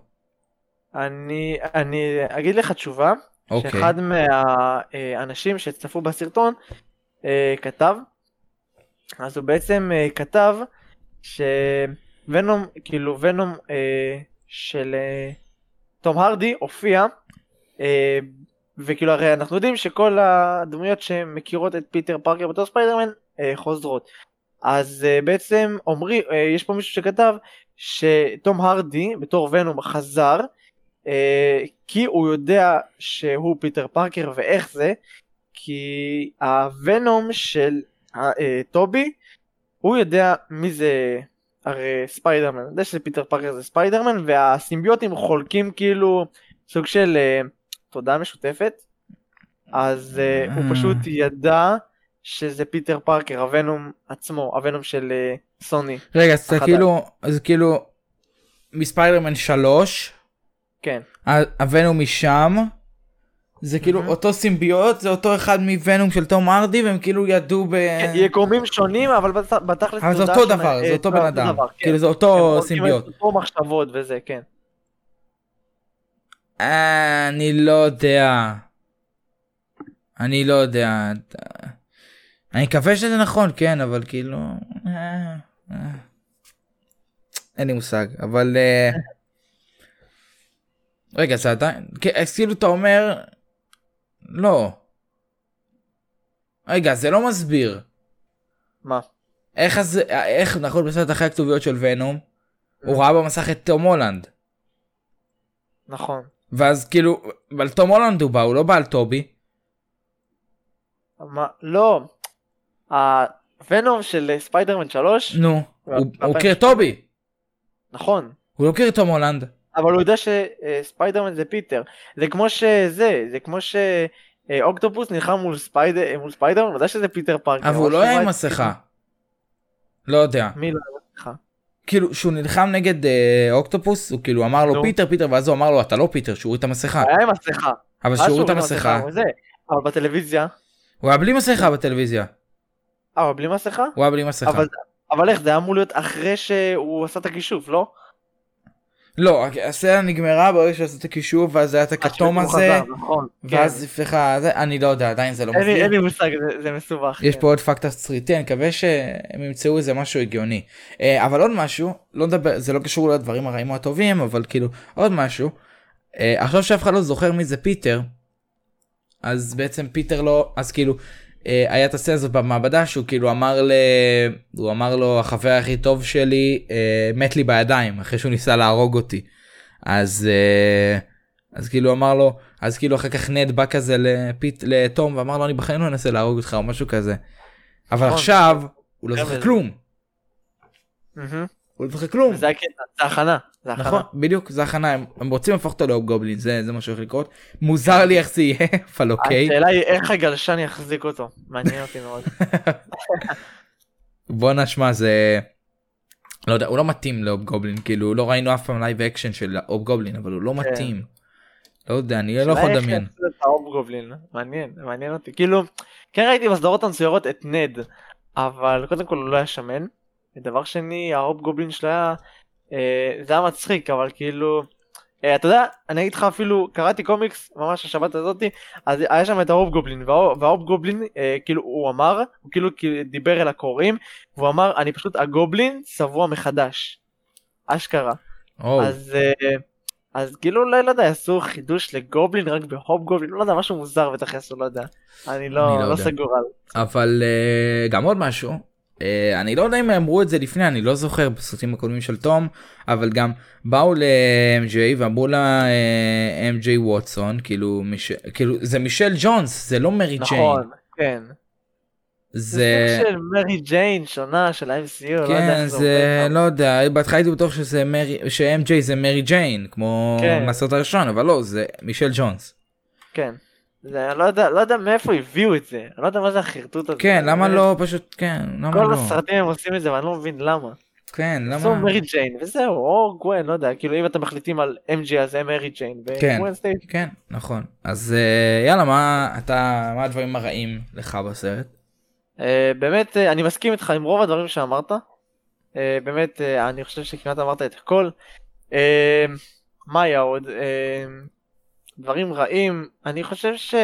אני, אני אגיד לך תשובה, אוקיי. שאחד מהאנשים שצפו בסרטון אה, כתב, אז הוא בעצם אה, כתב שוונום, כאילו ונום אה, של אה, תום הרדי הופיע, אה, וכאילו הרי אנחנו יודעים שכל הדמויות שמכירות את פיטר פארקר בתור ספיידרמן אה, חוזרות. אז אה, בעצם אומרי, אה, יש פה מישהו שכתב שתום הרדי בתור ונום חזר אה, כי הוא יודע שהוא פיטר פארקר ואיך זה כי הוונום של אה, טובי הוא יודע מי זה הרי ספיידרמן, יודע שזה פיטר פארקר זה ספיידרמן והסימביוטים חולקים כאילו סוג של אה, תודעה משותפת אז אה, הוא. פשוט ידע שזה פיטר פארקר הוונום עצמו הוונום של סוני רגע אז זה. כאילו אז כאילו מספיידרמן 3 כן הוונום משם זה כאילו מהמם. אותו סימביוט זה אותו אחד מוונום של תום ארדי והם כאילו ידעו ב... כן, יקומים שונים אבל בת- בתכלס אבל זה אותו שונה, דבר זה אה, אותו בן אדם דבר, כן. כאילו זה אותו סימביוט. אותו מחשבות וזה כן. אני לא יודע. אני לא יודע. אני מקווה שזה נכון כן אבל כאילו. אה, אה. אין לי מושג אבל. רגע זה עדיין כן, כאילו אתה אומר. לא. רגע זה לא מסביר. מה? איך אז איך נכון בסרט אחרי הכתוביות של ונום. הוא ראה במסך את תום הולנד. נכון. ואז כאילו על תום הולנד הוא בא הוא לא בא על טובי. מה? לא. הוונום של ספיידרמן 3 נו. הוא את טובי. נכון. הוא לא מכיר את תום הולנד. אבל הוא יודע שספיידרמן זה פיטר. זה כמו שזה זה כמו שאוקטופוס נלחם מול ספיידר מול ספיידרמן הוא יודע שזה פיטר פארקר. אבל הוא לא היה עם מסכה. לא יודע. מי לא היה עם מסכה? כאילו שהוא נלחם נגד אה, אוקטופוס הוא כאילו אמר לו. פיטר פיטר ואז הוא אמר לו אתה לא פיטר שהוא הוריד את המסכה. היה עם מסכה. אבל אז שהוא הוריד את עם המסכה. אבל בטלוויזיה. הוא היה בלי מסכה בטלוויזיה. אה, אבל בלי מסכה? הוא היה בלי מסכה. אבל אבל איך זה היה אמור להיות אחרי שהוא עשה את הכישוף לא? לא, הסצנה נגמרה ברגע שעשו את הקישור ואז היה את הכתום הזה, חזר, נכון, ואז כן. הפך, זה- אני לא יודע, עדיין זה לא מסביר. אין לי מושג, זה- זה מסובך. יש כן. פה עוד פקט תסריטי, אני מקווה שהם ימצאו איזה משהו הגיוני. אה, אבל עוד משהו, לא נדבר, זה לא קשור לדברים הרעים או הטובים, אבל כאילו, עוד משהו. אה, עכשיו שאף אחד לא זוכר מי זה פיטר, אז בעצם פיטר לא, אז כאילו, היה את הסצנה הזאת במעבדה שהוא כאילו אמר ל... הוא אמר לו החבר הכי טוב שלי אה, מת לי בידיים אחרי שהוא ניסה להרוג אותי. אז אה, אז כאילו אמר לו אז כאילו אחר כך נד בא כזה לפיט לתום ואמר לו אני בחיים לא אנסה להרוג אותך או משהו כזה. אבל נכון. עכשיו הוא לא גם זוכר. כלום. הוא לא זוכר כלום. זה הכנה. זה הכנה. נכון בדיוק זה הכנה הם, הם רוצים להפוך אותו לאוב גובלין זה זה מה שהולך לקרות מוזר לי איך זה יהיה אבל אוקיי השאלה היא איך הגלשן יחזיק אותו. מעניין אותי מאוד. בוא נשמע זה לא יודע הוא לא מתאים להובגובלין כאילו לא ראינו אף פעם live action של הובגובלין אבל הוא לא כן. מתאים. לא יודע אני לא יכול לדמיין. מעניין, מעניין אותי. כאילו, כן ראיתי בסדרות המצוירות את נד, אבל קודם כל הוא לא היה שמן. ודבר שני, ההובגובלין שלו היה, זה היה מצחיק, אבל כאילו, אה, אתה יודע, אני אגיד לך אפילו, קראתי קומיקס ממש השבת הזאתי, אז היה שם את האוב גובלין, והאוב גובלין, אה, כאילו, הוא אמר, הוא כאילו דיבר אל הקוראים, והוא אמר, אני פשוט הגובלין צבוע מחדש. אשכרה. או, אז אה, אז כאילו אולי לא יודע יעשו חידוש לגובלין רק בהופ גובלין לא יודע משהו מוזר בטח יעשו לא יודע אני אני לא לא לא יודע. סגור על אבל אה, גם עוד משהו. אה, אני לא יודע אם אמרו את זה לפני אני לא זוכר בסרטים הקודמים של תום אבל גם באו ל-MJ ואמרו לה אה, MJ ווטסון כאילו מיש... כאילו זה מישל ג'ונס זה לא מרי ג'יין נכון כן זה של מרי ג'יין שונה של ה-MCU לא כן זה. לא יודע בהתחלה הייתי בטוח שזה מרי ש-MJ זה מרי ג'יין כמו כן. מהסרט הראשון אבל לא זה מישל ג'ונס. כן. זה, אני לא יודע לא יודע מאיפה הביאו את זה אני לא יודע מה זה החרטוט הזה. כן למה לא פשוט כן למה כל לא הסרטים הם עושים את זה ואני לא מבין למה. כן עשו למה מרי ג'יין וזהו או גווין לא יודע כאילו אם אתם מחליטים על MJ אז זה מרי ג'יין. כן. כן נכון אז אה, יאללה מה אתה מה הדברים הרעים לך בסרט. אה, באמת אה, אני מסכים איתך עם רוב הדברים שאמרת. אה, באמת אה, אני חושב שכמעט אמרת את הכל. אה, מה היה עוד? דברים רעים אני חושב ש...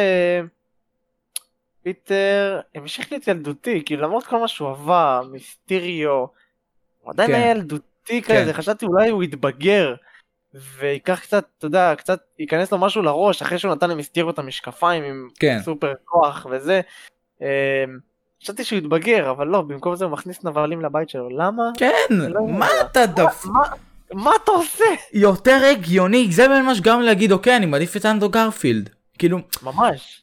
פיטר המשיך להיות ילדותי כאילו למרות כל מה שהוא עבר מיסטיריו הוא עדיין כן. היה ילדותי כן. כזה חשבתי אולי הוא יתבגר וייקח קצת אתה יודע קצת ייכנס לו משהו לראש אחרי שהוא נתן למיסטיריו את המשקפיים עם כן סופר כוח וזה. אמ, חשבתי שהוא יתבגר אבל לא במקום זה הוא מכניס נבלים לבית שלו למה? כן לא מה. אתה דף מה, אתה עושה? יותר הגיוני זה ממש גם להגיד אוקיי אני מעדיף את אנדרו גרפילד כאילו ממש.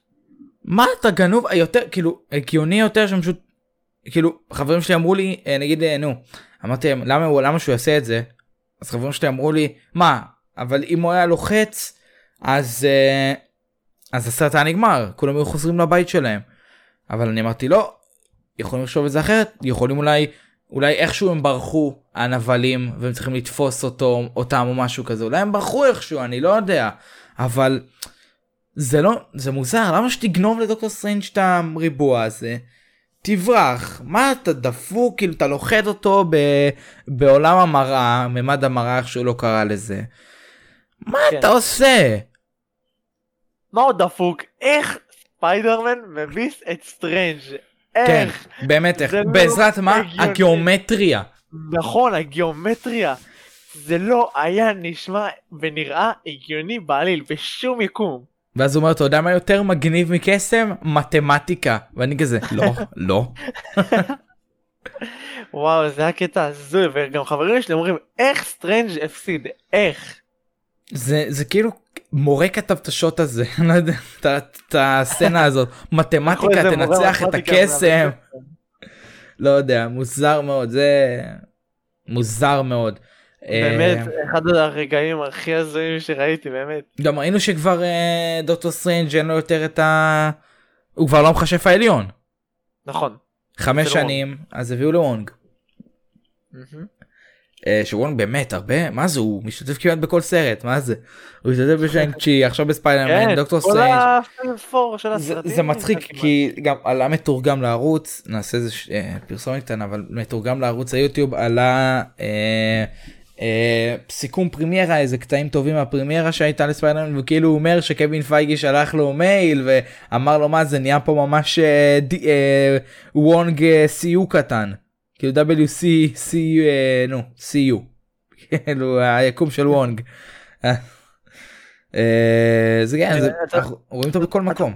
מה אתה גנוב יותר כאילו הגיוני יותר שם פשוט כאילו חברים שלי אמרו לי אה, נגיד אה, נו אמרתי להם למה הוא למה שהוא יעשה את זה אז חברים שלי אמרו לי מה אבל אם הוא היה לוחץ אז אה, אז הסרט היה נגמר כולם היו חוזרים לבית שלהם אבל אני אמרתי לא יכולים לחשוב את זה אחרת יכולים אולי אולי איכשהו הם ברחו הנבלים והם צריכים לתפוס אותו אותם או משהו כזה אולי הם ברחו איכשהו אני לא יודע אבל זה לא זה מוזר למה שתגנוב לדוקטור סטרנג' את הריבוע הזה תברח מה אתה דפוק כאילו אתה לוכד אותו ב, בעולם המראה ממד המראה איך שהוא לא קרא לזה. מה כן. אתה עושה? מה עוד דפוק? איך ספיידרמן מביס את סטרנג'? כן איך? באמת איך לא בעזרת מה הגיוני. הגיאומטריה נכון הגיאומטריה. זה לא היה נשמע ונראה הגיוני בעליל בשום יקום. ואז הוא אומר אתה יודע מה יותר מגניב מקסם מתמטיקה ואני כזה לא לא וואו זה היה קטע הזוי וגם חברים שלי אומרים איך סטרנג' הפסיד איך. זה זה כאילו מורה כתב את השוט הזה אני לא יודע את הסצנה הזאת מתמטיקה מורה תנצח את הקסם לא יודע מוזר מאוד זה מוזר מאוד. באמת אה, אחד הרגעים הכי הזויים שראיתי באמת. גם ראינו שכבר אה, דוקטור סטרנג' אין לו יותר את ה... הוא כבר לא המכשף העליון. נכון. חמש לא שנים אז הביאו לוונג. מהמם. אה, שוונג באמת הרבה מה זה הוא משתתף כמעט בכל סרט מה זה? הוא משתתף בשאנג-צ'י עכשיו בספיידרמן כן, דוקטור של זה, מצחיק. כי גם עלה מתורגם לערוץ נעשה איזה אה, פרסומת קטנה אבל מתורגם לערוץ היוטיוב עלה אה, סיכום פרימיירה איזה קטעים טובים מהפרימיירה שהייתה לספיידרמן וכאילו הוא אומר שקווין פייגי שלח לו מייל ואמר לו מה זה נהיה פה ממש וונג CU קטן כאילו WC C אה, נו CU כאילו היקום של וונג. אה, אה, זה כן, אנחנו רואים אותו בכל מקום.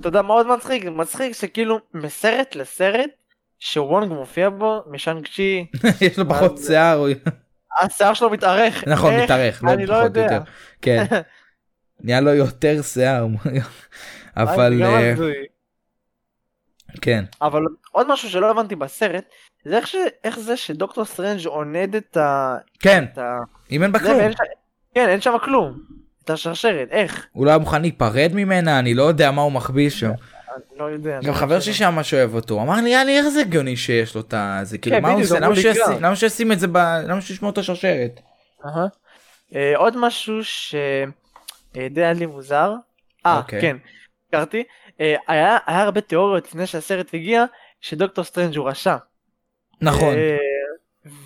אתה יודע מאוד מצחיק מצחיק שכאילו מסרט לסרט שוונג מופיע בו משאנג צ'י יש לו פחות שיער. השיער שלו מתארך נכון? מתארך. אני לא פחות, יודע יותר. כן. נהיה לו יותר שיער. אבל זה גם אה, הזוי. כן. אבל עוד משהו שלא הבנתי בסרט זה איך, ש... איך זה שדוקטור סטרנג' עונד את ה... כן. את ה... אם אין בה כלום. ואין ש... כן אין שם כלום. את השרשרת איך? הוא לא היה מוכן להיפרד ממנה אני לא יודע מה הוא מחביא שם. לא יודע. גם חבר שלי שם ממש אוהב אותו אמר לי יאללה איך זה הגיוני שיש לו את. זה כאילו כן, מה הוא עושה למה שישים- את זה. למה שישמור את השרשרת. אה, עוד משהו שדי היה לי מוזר. אה אוקיי. כן. הכרתי. אה, היה היה הרבה תיאוריות לפני שהסרט הגיע שדוקטור סטרנג' הוא רשע. נכון. אה,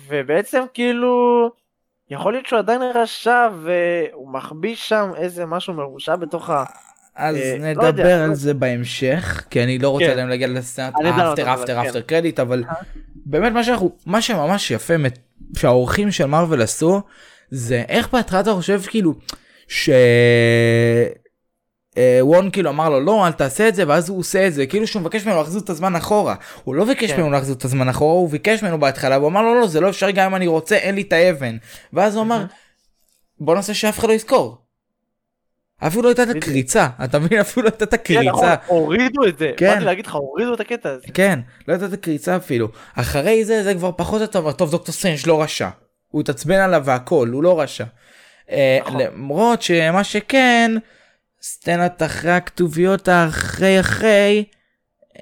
ובעצם כאילו יכול להיות שהוא עדיין רשע והוא מחביא שם איזה משהו מרושע בתוך ה... אז אה, לא נדבר יודע. על זה בהמשך כי אני לא רוצה כן. עדיין להגיע לסצנת אפטר אפטר כן. אפטר קרדיט אבל באמת מה שאנחנו מה שממש יפה שהאורחים של מרוויל עשו זה איך בהתחלה אתה חושב כאילו ש... אה, וון כאילו אמר לו לא אל תעשה את זה ואז הוא עושה את זה כאילו שהוא מבקש ממנו להחזיר את הזמן אחורה הוא לא ביקש כן. ממנו להחזיר את הזמן אחורה הוא ביקש ממנו בהתחלה והוא אמר לו לא זה לא אפשרי גם אם אני רוצה אין לי את האבן ואז הוא אמר בוא נעשה שאף אחד לא יזכור. אפילו לא הייתה את. הקריצה אתה מבין אפילו לא הייתה את כן, הקריצה הורידו את זה. כן. באתי להגיד לך הורידו את הקטע הזה. כן לא הייתה את הקריצה אפילו אחרי זה זה כבר פחות או יותר טוב דוקטור סטרנג' לא רשע הוא התעצבן עליו והכל הוא לא רשע. אה, נכון. למרות שמה שכן סצנת אחרי הכתוביות האחרי אחרי.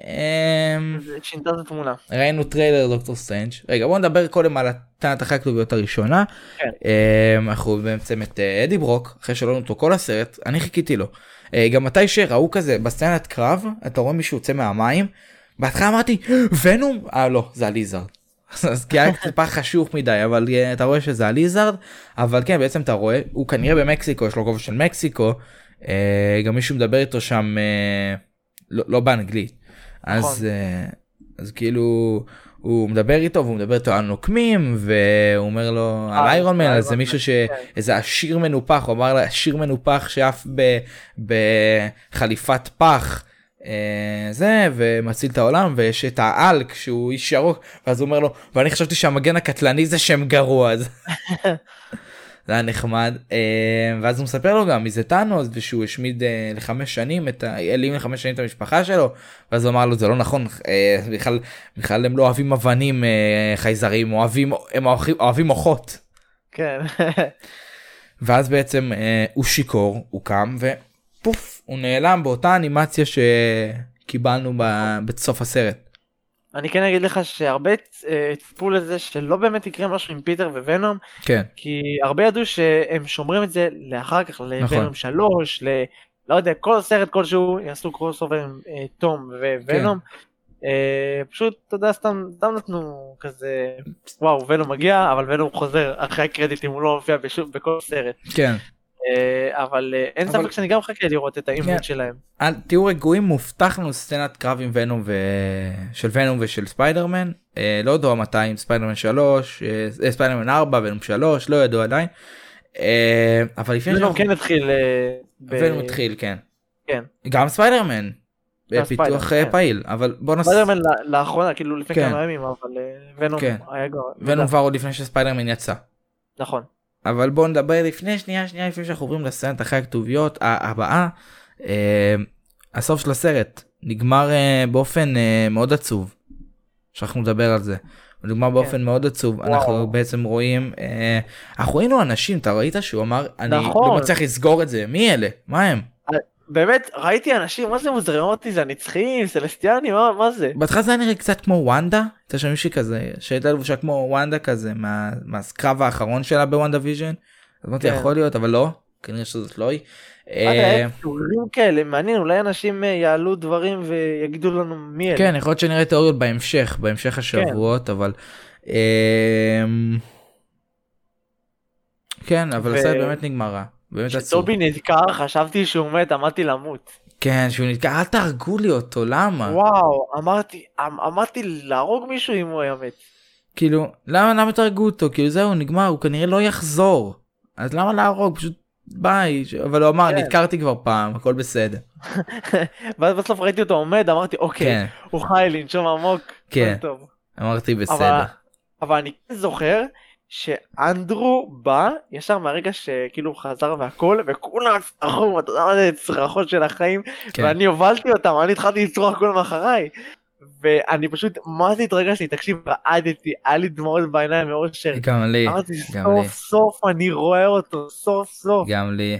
אמ, שינתה את התמונה. ראינו טריילר דוקטור סטרנג' רגע בוא נדבר קודם על הסצנת אחרי הכתוביות הראשונה. כן. אמ, אנחנו בעצם את אה, אדי ברוק אחרי שראינו אותו כל הסרט אני חיכיתי לו. אה, גם מתי שראו כזה בסצנת קרב אתה רואה מישהו יוצא מהמים. בהתחלה אמרתי ונום אה לא זה הליזארד. אז כי היה טיפה חשוך מדי אבל אה, אתה רואה שזה הליזארד אבל כן בעצם אתה רואה הוא כנראה במקסיקו יש לו כובע של מקסיקו גם מישהו מדבר איתו שם אה, לא, לא באנגלית אז נכון. אה, אז כאילו הוא מדבר איתו והוא מדבר איתו על נוקמים והוא אומר לו על אה, איירון מן על אז זה מישהו מן, ש... כן. עשיר מנופח הוא אמר לה עשיר מנופח שעף ב- בחליפת פח. אה, זה ומציל את העולם ויש את האלק שהוא איש ירוק ואז הוא אומר לו ואני חשבתי שהמגן הקטלני זה שם גרוע אז זה היה נחמד אה, ואז הוא מספר לו גם מי זה טאנוס ושהוא השמיד אה, לחמש שנים את ה... העלים לחמש שנים את המשפחה שלו ואז הוא אמר לו זה לא נכון אה, בכלל בכלל הם לא אוהבים אבנים חייזרים אוהבים הם אוהבים, אוהבים מוחות. כן. ואז בעצם הוא שיכור הוא קם ופוף הוא נעלם באותה אנימציה שקיבלנו בסוף הסרט. אני כן אגיד לך שהרבה אה, ציפו לזה שלא באמת יקרה משהו עם פיטר וונום כן כי הרבה ידעו שהם שומרים את זה לאחר כך נכון. לוונום 3 ל... לא יודע כל סרט כלשהו יעשו crossover עם אה, תום וונום. אה, פשוט אתה יודע סתם סתם נתנו כזה וואו ונום מגיע אבל ונום חוזר אחרי הקרדיטים הוא לא מופיע בכל סרט כן. אה, אבל אה, אין אבל- ספק שאני גם מחכה לראות את כן. העימות שלהם. תהיו רגועים מובטח לנו סצנת קרב עם ונום ו... של ונום ושל ספיידרמן אה, לא יודע מתי עם ספיידרמן 3 אה, ספיידרמן 4 ונום 3 לא ידוע עדיין. אה, אבל לפני ונום שאנחנו כן התחיל. אה, ונום התחיל כן. כן. גם ספיידרמן. אה, כן. פעיל אבל בוא נס... ספיידרמן לאחרונה כאילו לפני כן. כמה ימים אבל אה, ונום כן. היה כבר. ונום כבר עוד לפני שספיידרמן יצא. נכון. אבל בוא נדבר לפני שנייה שנייה לפני שאנחנו עוברים לסצנת אחרי הכתוביות הבאה. אה, הסוף של הסרט נגמר אה, באופן אה, מאוד עצוב. שאנחנו נדבר על זה. הוא נגמר באופן מאוד עצוב כן. וואו. אנחנו בעצם רואים אה, אנחנו ראינו אנשים אתה ראית שהוא אמר אני נכון. לא מצליח לסגור את זה מי אלה מה הם באמת ראיתי אנשים מה זה מוזרים אמרתי זה הנצחיים סלסטיאנים מה מה זה. בהתחלה זה היה נראה קצת כמו וונדה הייתה שם מישהי כזה שהייתה לבושה כמו וונדה כזה מה- מהקרב האחרון שלה בוונדה ויז'ן. אז אמרתי כן. יכול להיות אבל לא כנראה שזאת לא היא. אה, תיאורים כאלה מעניין אולי אנשים אה, יעלו דברים ויגידו לנו מי אלה. כן יכול להיות שנראה תיאוריות בהמשך בהמשך השבועות אבל אמ, כן, אבל הסרט באמת נגמר רע. באמת עצוב. כשטובי נדקר חשבתי שהוא מת, עמדתי למות. כן, שהוא נתקע, אל תהרגו לי אותו, למה? וואו, אמרתי, אמ- עמדתי להרוג מישהו אם הוא היה מת. כאילו, למה, למה תהרגו אותו? כאילו זהו, נגמר, הוא כנראה לא יחזור. אז למה להרוג? פשוט ביי. אבל הוא אמר, כן. נדקרתי כבר פעם, הכל בסדר. ואז בסוף ראיתי אותו עומד, אמרתי, אוקיי, כן, הוא חי לנשום עמוק, כן. טוב. אמרתי בסדר. אבל, אבל אני זוכר שאנדרו בא ישר מהרגע שכאילו חזר והכל וכולם צרחו אתה יודע מה זה צרחות של החיים כן. ואני הובלתי אותם אני התחלתי לצרוח כולם אחריי ואני פשוט מה זה התרגשתי תקשיב רעדתי היה לי דמעות בעיניים מאושר גם לי, אמרתי גם סוף לי, סוף אני רואה אותו סוף סוף גם לי.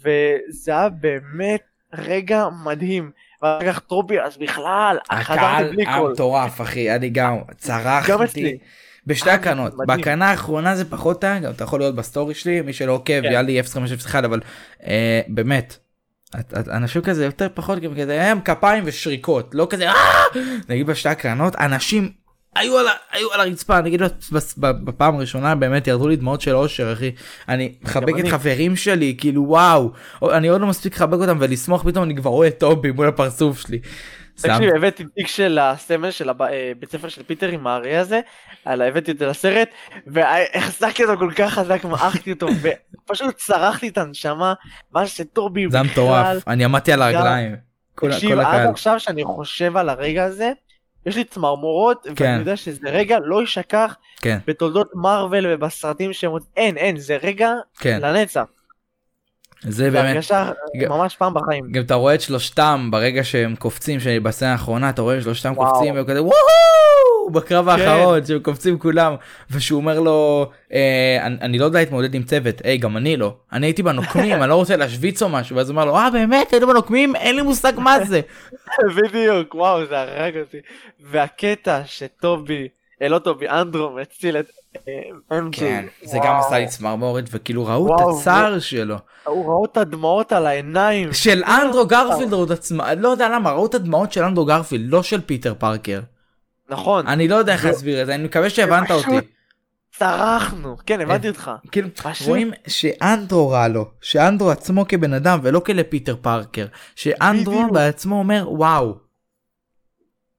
וזה היה באמת רגע מדהים ואחר כך טובי אז בכלל הקהל בלי היה קול מטורף אחי, אני גם גם צרחתי. אצלי בשתי אה, הקרנות. בהקרנה האחרונה זה פחות היה, גם אתה יכול לראות בסטורי שלי, מי שלא עוקב, כן. לי 0.501 אבל אה, באמת, אנשים כזה יותר פחות גם כזה, הם כפיים ושריקות, לא כזה, "אה!" נגיד בשתי הקרנות, אנשים היו על, היו על הרצפה, נגיד בפעם הראשונה באמת ירדו לי דמעות של אושר אחי, אני מחבק את. חברים שלי, כאילו וואו, אני עוד לא מספיק לחבק אותם ולשמוח, פתאום אני כבר רואה את טובי מול הפרצוף שלי. תקשיב, הבאתי תיק של הסמל של הב- אה, ספר של פיטר עם האריה הזה, הבאתי את זה לסרט, והחזקתי אותו כל כך חזק, מעכתי אותו, ופשוט צרחתי את הנשמה, מה שטורבי זה היה מטורף, אני עמדתי על הרגליים. תקשיב, עד. עכשיו שאני חושב על הרגע הזה, יש לי צמרמורות, כן. ואני יודע שזה רגע לא יישכח כן, בתולדות מארוול ובסרטים שהם... אין, אין, זה רגע כן, לנצח. זה זה באמת, הרגשה גם- ממש פעם בחיים. גם אתה רואה את שלושתם ברגע שהם קופצים, שבסצנה האחרונה אתה רואה שלושתם וואו. קופצים והם כזה וואו בקרב כן. האחרון שהם קופצים כולם ושהוא אומר לו אה, אני, אני לא יודע להתמודד עם צוות היי גם אני לא אני הייתי בנוקמים אני לא רוצה להשוויץ או משהו ואז הוא אומר לו אה באמת היינו בנוקמים אין לי מושג מה זה בדיוק, וואו, זה הרג אותי. והקטע שטובי, אה, לא טובי, אנדרו מציל את אה. כן זה. גם עשה לי צמרמורת וכאילו ראו וואו, את הצער שלו הוא ראו את הדמעות על העיניים. של אנדרו גרפילד ראו את עצמה לא יודע למה ראו את הדמעות של אנדרו גרפילד לא של פיטר פארקר נכון, אני לא יודע איך להסביר את זה אני מקווה שהבנת אותי. צרחנו. כן, הבנתי אותך. כאילו רואים שאנדרו רע לו שאנדרו עצמו כבן אדם ולא כלפיטר פארקר שאנדרו. בעצמו אומר וואו.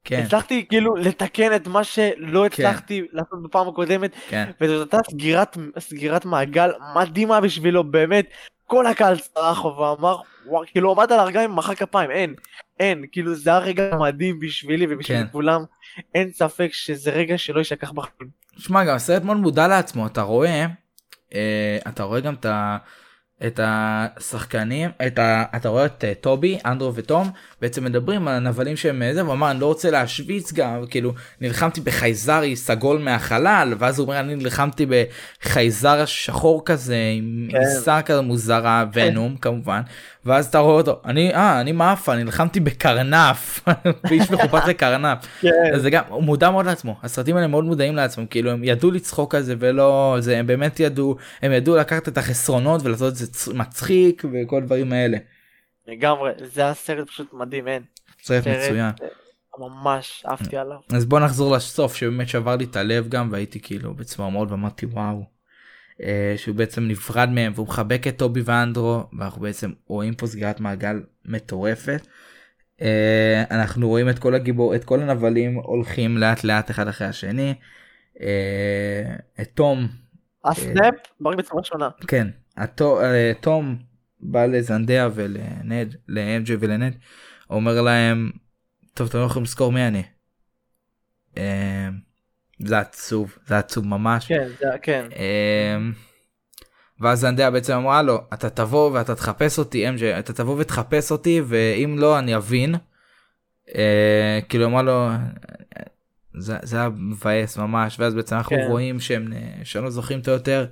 כן הצלחתי כאילו לתקן את מה שלא הצלחתי לעשות בפעם הקודמת, כן וזאת הייתה סגירת, סגירת מעגל מדהימה בשבילו, באמת. כל הקהל צרח ואמר, וואו, כאילו עמד על הרגליים ומחא כפיים, אין, אין, כאילו זה היה רגע מדהים בשבילי ובשביל כן. כולם, אין ספק שזה רגע שלא יישכח בחיים. שמע גם הסרט מאוד מודע לעצמו אתה רואה אה, אתה רואה גם את ה... את השחקנים את ה... אתה רואה את אה, טובי אנדרו ותום בעצם מדברים על הנבלים שהם אה, זה הוא אמר אני לא רוצה להשוויץ גם כאילו נלחמתי בחייזרי סגול מהחלל ואז הוא אומר אני נלחמתי בחייזר שחור כזה עם כן. עיסה כזה מוזרה ונום כמובן ואז אתה רואה אותו אני אה אני מאפה נלחמתי בקרנף באיש מחופש לקרנף כן, אז זה גם הוא מודע מאוד לעצמו הסרטים האלה מאוד מודעים לעצמם כאילו הם ידעו לצחוק על זה ולא זה הם באמת ידעו הם ידעו לקחת את החסרונות ולעשות את זה מצחיק וכל הדברים האלה. לגמרי, זה היה סרט פשוט מדהים, אין. סרט סרט, מצוין. אה, ממש אהבתי עליו. אז בוא נחזור לסוף שבאמת שבר לי את הלב גם והייתי כאילו בצמרמורת ואמרתי וואו. אה, שהוא בעצם נפרד מהם והוא מחבק את טובי ואנדרו ואנחנו בעצם רואים פה סגירת מעגל מטורפת. אה, אנחנו רואים את כל הגיבור את כל הנבלים הולכים לאט לאט אחד אחרי השני. אה, את תום הסנאפ ברק בצורה שונה. כן אה, תום בא לזנדיה ולנד לאמג'י ולנד אומר להם טוב אתם לא יכולים לזכור מי אני. אה, זה עצוב זה עצוב ממש. כן, זה כן. אמ, ואז זנדיה בעצם אמרה לו אתה תבוא ואתה תחפש אותי אמג'י אתה תבוא ותחפש אותי ואם לא אני אבין. אה, כאילו אמרה לו זה זה היה מבאס ממש ואז בעצם אנחנו כן. רואים שהם אה, שלא זוכרים אותו יותר.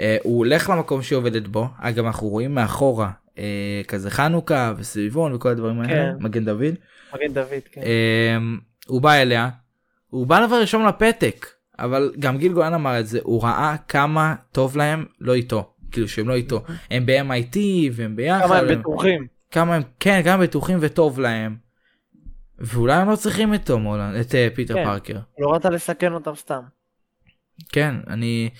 אה, הוא הולך למקום שהיא עובדת בו אגב אנחנו רואים מאחורה אה, כזה חנוכה וסביבון וכל הדברים האלה כן. מגן דוד. מגן דוד, כן. אמ, הוא בא אליה, הוא בא לבר ראשון לפתק, אבל גם גיל גולן אמר את זה, הוא ראה כמה טוב להם לא איתו, כאילו שהם לא איתו, הם ב-MIT והם ביחד, כמה הם בטוחים. כמה הם, כן, כמה הם בטוחים וטוב להם, ואולי הם לא צריכים את תום הולנד, את אה, פיטר כן. פארקר, לא רצה לסכן אותם סתם. כן, אני,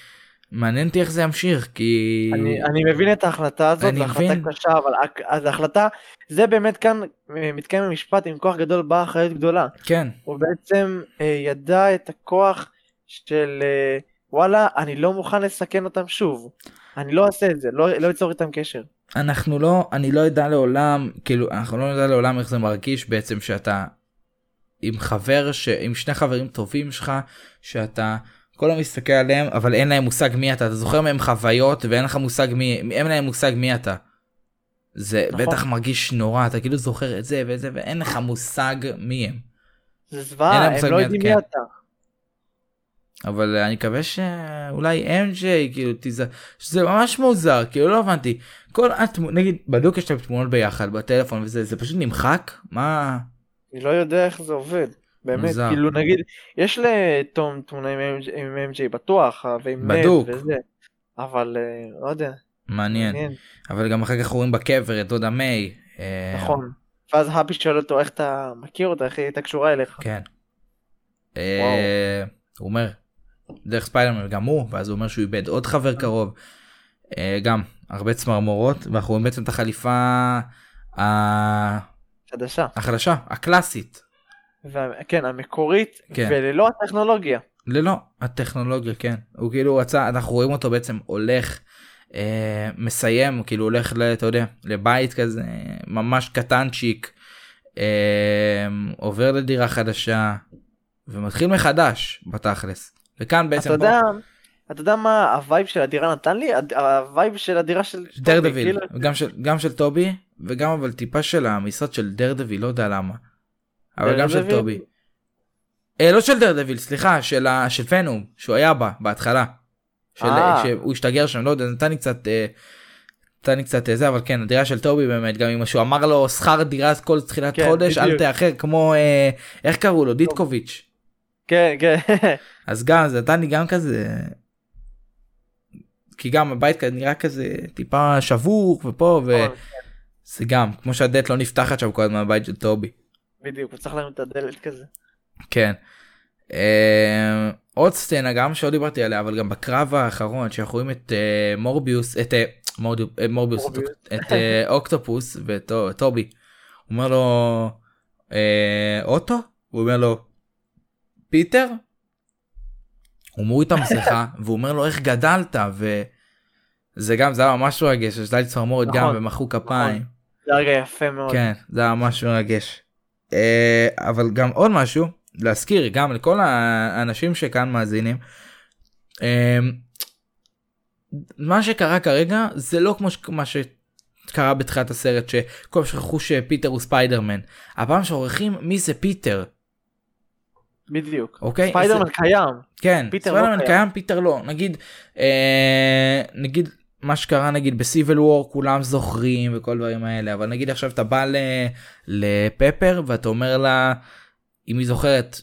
מעניין אותי איך זה ימשיך כי אני, אני מבין את ההחלטה הזאת, זו החלטה מבין. קשה, אבל אז ההחלטה, זה באמת כאן אה, מתקיים במשפט, עם כוח גדול באה אחריות גדולה. כן הוא בעצם אה, ידע את הכוח של אה, וואלה, אני לא מוכן לסכן אותם שוב. אני לא אעשה את זה, לא, לא אצור איתם קשר. אנחנו לא אני לא יודע לעולם כאילו אנחנו לא נדע לעולם איך זה מרגיש בעצם שאתה עם חבר ש... עם שני חברים טובים שלך שאתה כל היום מסתכל עליהם אבל אין להם מושג מי אתה אתה זוכר מהם חוויות ואין לך מושג מי אין להם מושג מי אתה. זה נכון. בטח מרגיש נורא אתה כאילו זוכר את זה ואת זה ואין לך מושג מי הם. זה זוועה, הם לא מי יודעים אתה, מי כן. אתה. אבל אני מקווה שאולי MJ כאילו תיז... שזה ממש מוזר כאילו לא הבנתי כל התמונות נגיד בדיוק יש להם תמונות ביחד בטלפון וזה זה פשוט נמחק מה אני לא יודע איך זה עובד. באמת, מוזר. כאילו נגיד, יש לתום תמונה עם MJ בטוח, אה, ועם נט. וזה, אבל אה, לא יודע, מעניין מעניין, אבל גם אחר כך רואים בקבר את דודה מיי. אה, נכון. ואז האפי שואל אותו איך אתה מכיר אותה, איך היא הייתה קשורה אליך. כן. אה, הוא אומר דרך ספיילרמן גם הוא ואז הוא אומר שהוא איבד עוד חבר קרוב. אה, גם הרבה צמרמורות ואנחנו רואים בעצם את החליפה ה- חדשה. החדשה הקלאסית כן, המקורית, כן. וללא הטכנולוגיה. ללא הטכנולוגיה כן הוא כאילו רצה אנחנו רואים אותו בעצם הולך אה, מסיים כאילו הולך ל, אתה יודע לבית כזה ממש קטנצ'יק אה, עובר לדירה חדשה ומתחיל מחדש בתכלס וכאן בעצם אתה יודע, אתה יודע מה ה vibe של הדירה נתן לי? ה vibe של הדירה של... דר טובי, דביל כאילו- גם של גם של טובי וגם אבל טיפה של המשרד של דרדביל לא יודע למה. אבל גם של דרדוויל? טובי. אה, לא של דר דביל סליחה של ה- של פנום שהוא היה בה בהתחלה. של, אה. שהוא השתגר שם לא יודע נתן לי קצת. אה, נתן לי קצת אה, זה אבל כן הדירה של טובי באמת גם אם שהוא אמר לו שכר דירה כל תחילת כן, חודש אל בדיוק. תאחר כמו אה, איך קראו לו דיטקוביץ' כן, כן. אז גם זה נתן לי גם כזה. כי גם הבית נראה כזה טיפה שבוך ופה נכון, וזה גם כמו שהדלת לא נפתחת שם כל הזמן בבית של טובי. בדיוק, צריך להם את הדלת כזה. כן. אה, עוד סצנה גם שלא דיברתי עליה אבל גם בקרב האחרון שאנחנו רואים את אה, מורביוס את אה, אה, מורביוס מורביוס. את אוקטופוס וטובי. הוא אומר לו אוטו הוא אומר לו פיטר. הוא מוריד את המסכה והוא אומר לו איך גדלת וזה גם זה היה ממש מרגש יש לי צמרמורת גם נכון, ומחאו כפיים. זה רגע יפה מאוד. כן זה היה ממש מרגש. אה, אבל גם עוד משהו להזכיר גם לכל האנשים שכאן מאזינים. אה, מה שקרה כרגע זה לא כמו ש- מה שקרה בתחילת הסרט שכל פעם שכחו שפיטר הוא ספיידרמן. הפעם ששוכחים מי זה פיטר בדיוק. אוקיי ספיידרמן זה- קיים. כן לא ספיידרמן קיים. קיים פיטר לא נגיד אה, נגיד מה שקרה נגיד בסיבל וור כולם זוכרים וכל דברים האלה אבל נגיד עכשיו אתה בא ל- לפפר ואתה אומר לה אם היא זוכרת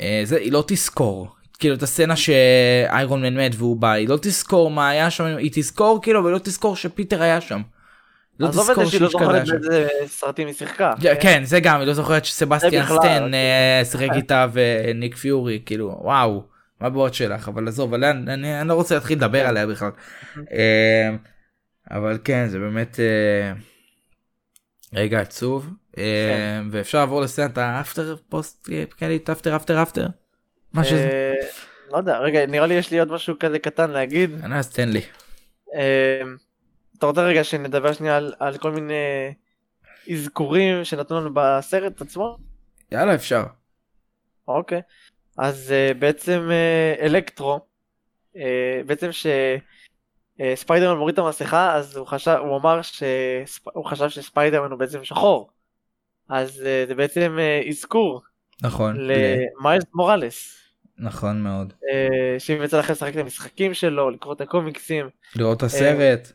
אה, זה היא לא תזכור כאילו את הסצנה שאיירון מן מת והוא בא היא לא תזכור מה היה שם היא תזכור כאילו ולא תזכור שפיטר היה שם. לא עזוב את תזכור זה שהיא לא זוכרת. באיזה סרטים היא שיחקה. כן זה גם היא לא זוכרת שסבסטיאן סטן כן. אה, שיחק איתה וניק פיורי כאילו וואו מה הבעיות שלך אבל עזוב אני, אני, אני לא רוצה להתחיל לדבר כן. עליה בכלל. אה, אבל כן זה באמת אה, רגע עצוב אה, כן. ואפשר לעבור לסצנת האפטר פוסט קרדיט אפטר אפטר אפטר. מה שזה. לא יודע, רגע, נראה לי יש לי עוד משהו כזה קטן להגיד. אז תן לי. אתה רוצה רגע שנדבר שנייה על- על כל מיני אזכורים שנתנו לנו בסרט עצמו? יאללה אפשר. אוקיי. אז uh, בעצם uh, אלקטרו, uh, בעצם שספיידרמן מוריד את המסכה, אז הוא חשב, הוא אמר שהוא חשב שספיידרמן הוא בעצם שחור. אז uh, זה בעצם uh, אזכור נכון. ל- למיילס מוראלס, נכון מאוד. uh, שאם יצא לכם לשחק את המשחקים שלו, לקרוא את הקומיקסים, לראות את הסרט.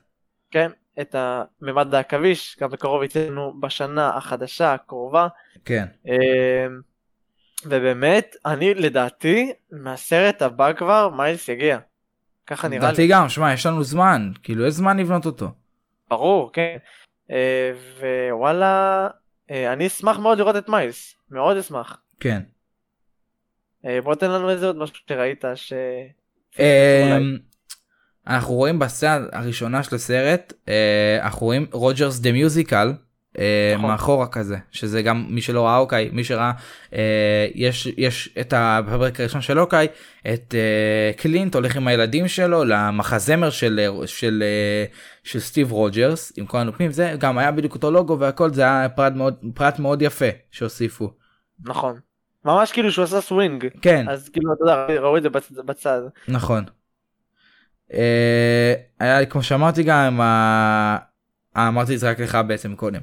כן, את הממד העכביש, גם בקרוב יצא לנו בשנה החדשה הקרובה. כן. אמ, ובאמת, אני לדעתי, מהסרט הבא כבר, מיילס יגיע. ככה נראה לי. לדעתי גם שמע יש לנו זמן כאילו יש זמן לבנות אותו. ברור, כן. אה, ווואלה, אה, אני אשמח מאוד לראות את מיילס. מאוד אשמח. כן. אה, בוא תן לנו איזה עוד משהו שראית ש... אנחנו רואים בסצנה הראשונה של הסרט אנחנו רואים Rogers The Musical נכון. מאחורה כזה שזה גם מי שלא ראה Hawkeye מי שראה אה, יש יש את הפרק הראשון של Hawkeye את אה, קלינט הולך עם הילדים שלו למחזמר של אה, של אה, של סטיב רוג'רס עם כל הנופים זה גם היה בדיוק אותו לוגו והכל זה היה פרט מאוד פרט מאוד יפה שהוסיפו נכון. ממש כאילו שהוא עשה סווינג. כן אז כאילו אתה יודע ראו את זה בצ- בצד. נכון. אה, היה כמו שאמרתי גם ה- אה, אמרתי את זה רק לך בעצם קודם.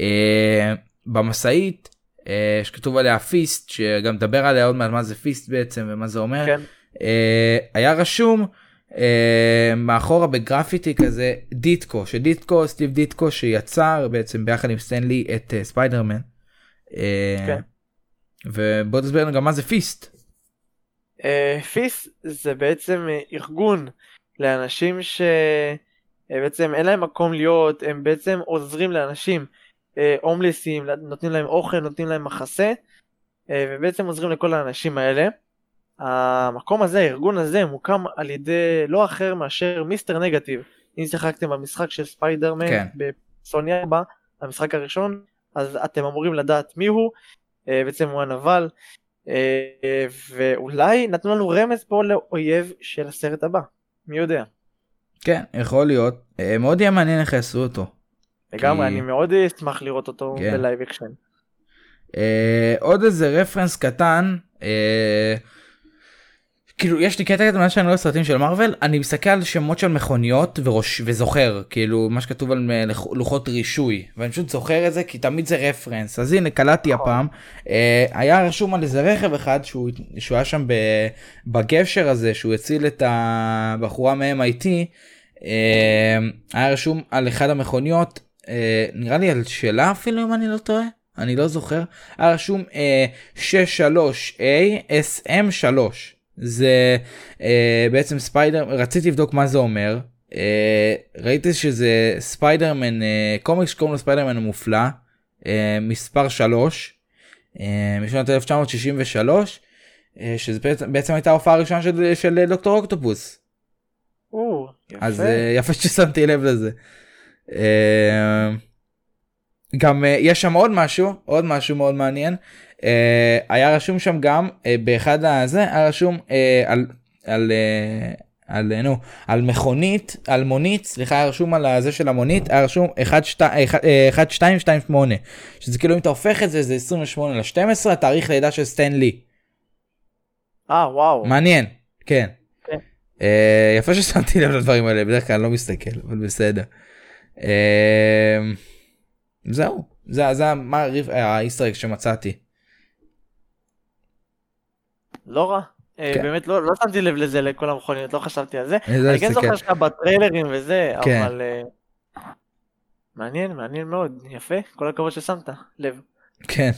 אה, במשאית אה, שכתוב עליה FEAST שגם מדבר עליה עוד מעט מה זה FEAST בעצם ומה זה אומר. כן. אה, היה רשום אה, מאחורה בגרפיטי כזה דיטקו שדיטקו סטיב דיטקו שיצר בעצם ביחד עם סטן לי את אה, ספיידרמן. אה, כן. ובוא תסביר לנו גם מה זה FEAST. אה, FEAST זה בעצם אה, ארגון לאנשים שבעצם אין להם מקום להיות, הם בעצם עוזרים לאנשים אה, הומלסים, נותנים להם אוכל, נותנים להם מחסה, אה, ובעצם עוזרים לכל האנשים האלה. המקום הזה, הארגון הזה, מוקם על ידי לא אחר מאשר Mister Negative. אם שיחקתם במשחק של ספיידרמן כן. בסוני 4, המשחק הראשון, אז אתם אמורים לדעת מי הוא, אה, בעצם הוא הנבל, אה, ואולי נתנו לנו רמז פה לאויב של הסרט הבא, מי יודע. כן יכול להיות אה, מאוד יהיה מעניין איך יעשו אותו. לגמרי, כי- אני מאוד אשמח לראות אותו כן. ב live action. אה, עוד איזה reference קטן אה, כאילו יש לי קטע כזה מאז שאני רואה סרטים של מארוול אני מסתכל על שמות של מכוניות וראש וזוכר כאילו מה שכתוב על אה, לוחות רישוי ואני פשוט זוכר את זה כי תמיד זה רפרנס. אז הנה קלטתי נכון. הפעם אה, היה רשום על איזה רכב אחד שהוא שהוא היה שם ב- בגשר הזה שהוא הציל את הבחורה מ-MIT אה, היה רשום על אחד המכוניות אה, נראה לי על שלה אפילו אם אני לא טועה אני לא זוכר. היה רשום אה, 63A SM3 זה אה, בעצם ספיידר רציתי לבדוק מה זה אומר אה, ראיתי שזה ספיידרמן אה, קומיקס שקוראים לו ספיידרמן המופלא אה, מספר 3 אה, משנת 1963 אה, שזה בעצם, בעצם הייתה ההופעה הראשונה של, של דוקטור אוקטופוס או, יפה. אז אה, יפה ששמתי לב לזה. אה, גם יש שם עוד משהו עוד משהו מאוד מעניין היה רשום שם גם אה, באחד הזה היה רשום אה, על על אה, על אה, נו על מכונית על מונית סליחה היה רשום על הזה של המונית היה רשום 1228 שזה כאילו אם אתה הופך את זה זה 28 ל-12 התאריך לידה של סטן לי אה, וואו. מעניין כן. אה, יפה ששמתי לב לדברים האלה בדרך כלל אני לא מסתכל אבל בסדר. אה, זהו זה זה מה הריב- האיסטרק שמצאתי. לא רע. אה, כן. באמת לא לא שמתי לב לזה לכל המכוניות, לא חשבתי על זה. איזה אני כן. זוכר שאתה בטריילרים וזה, כן. אבל... אה, מעניין, מעניין מאוד, יפה, כל הכבוד ששמת לב. כן.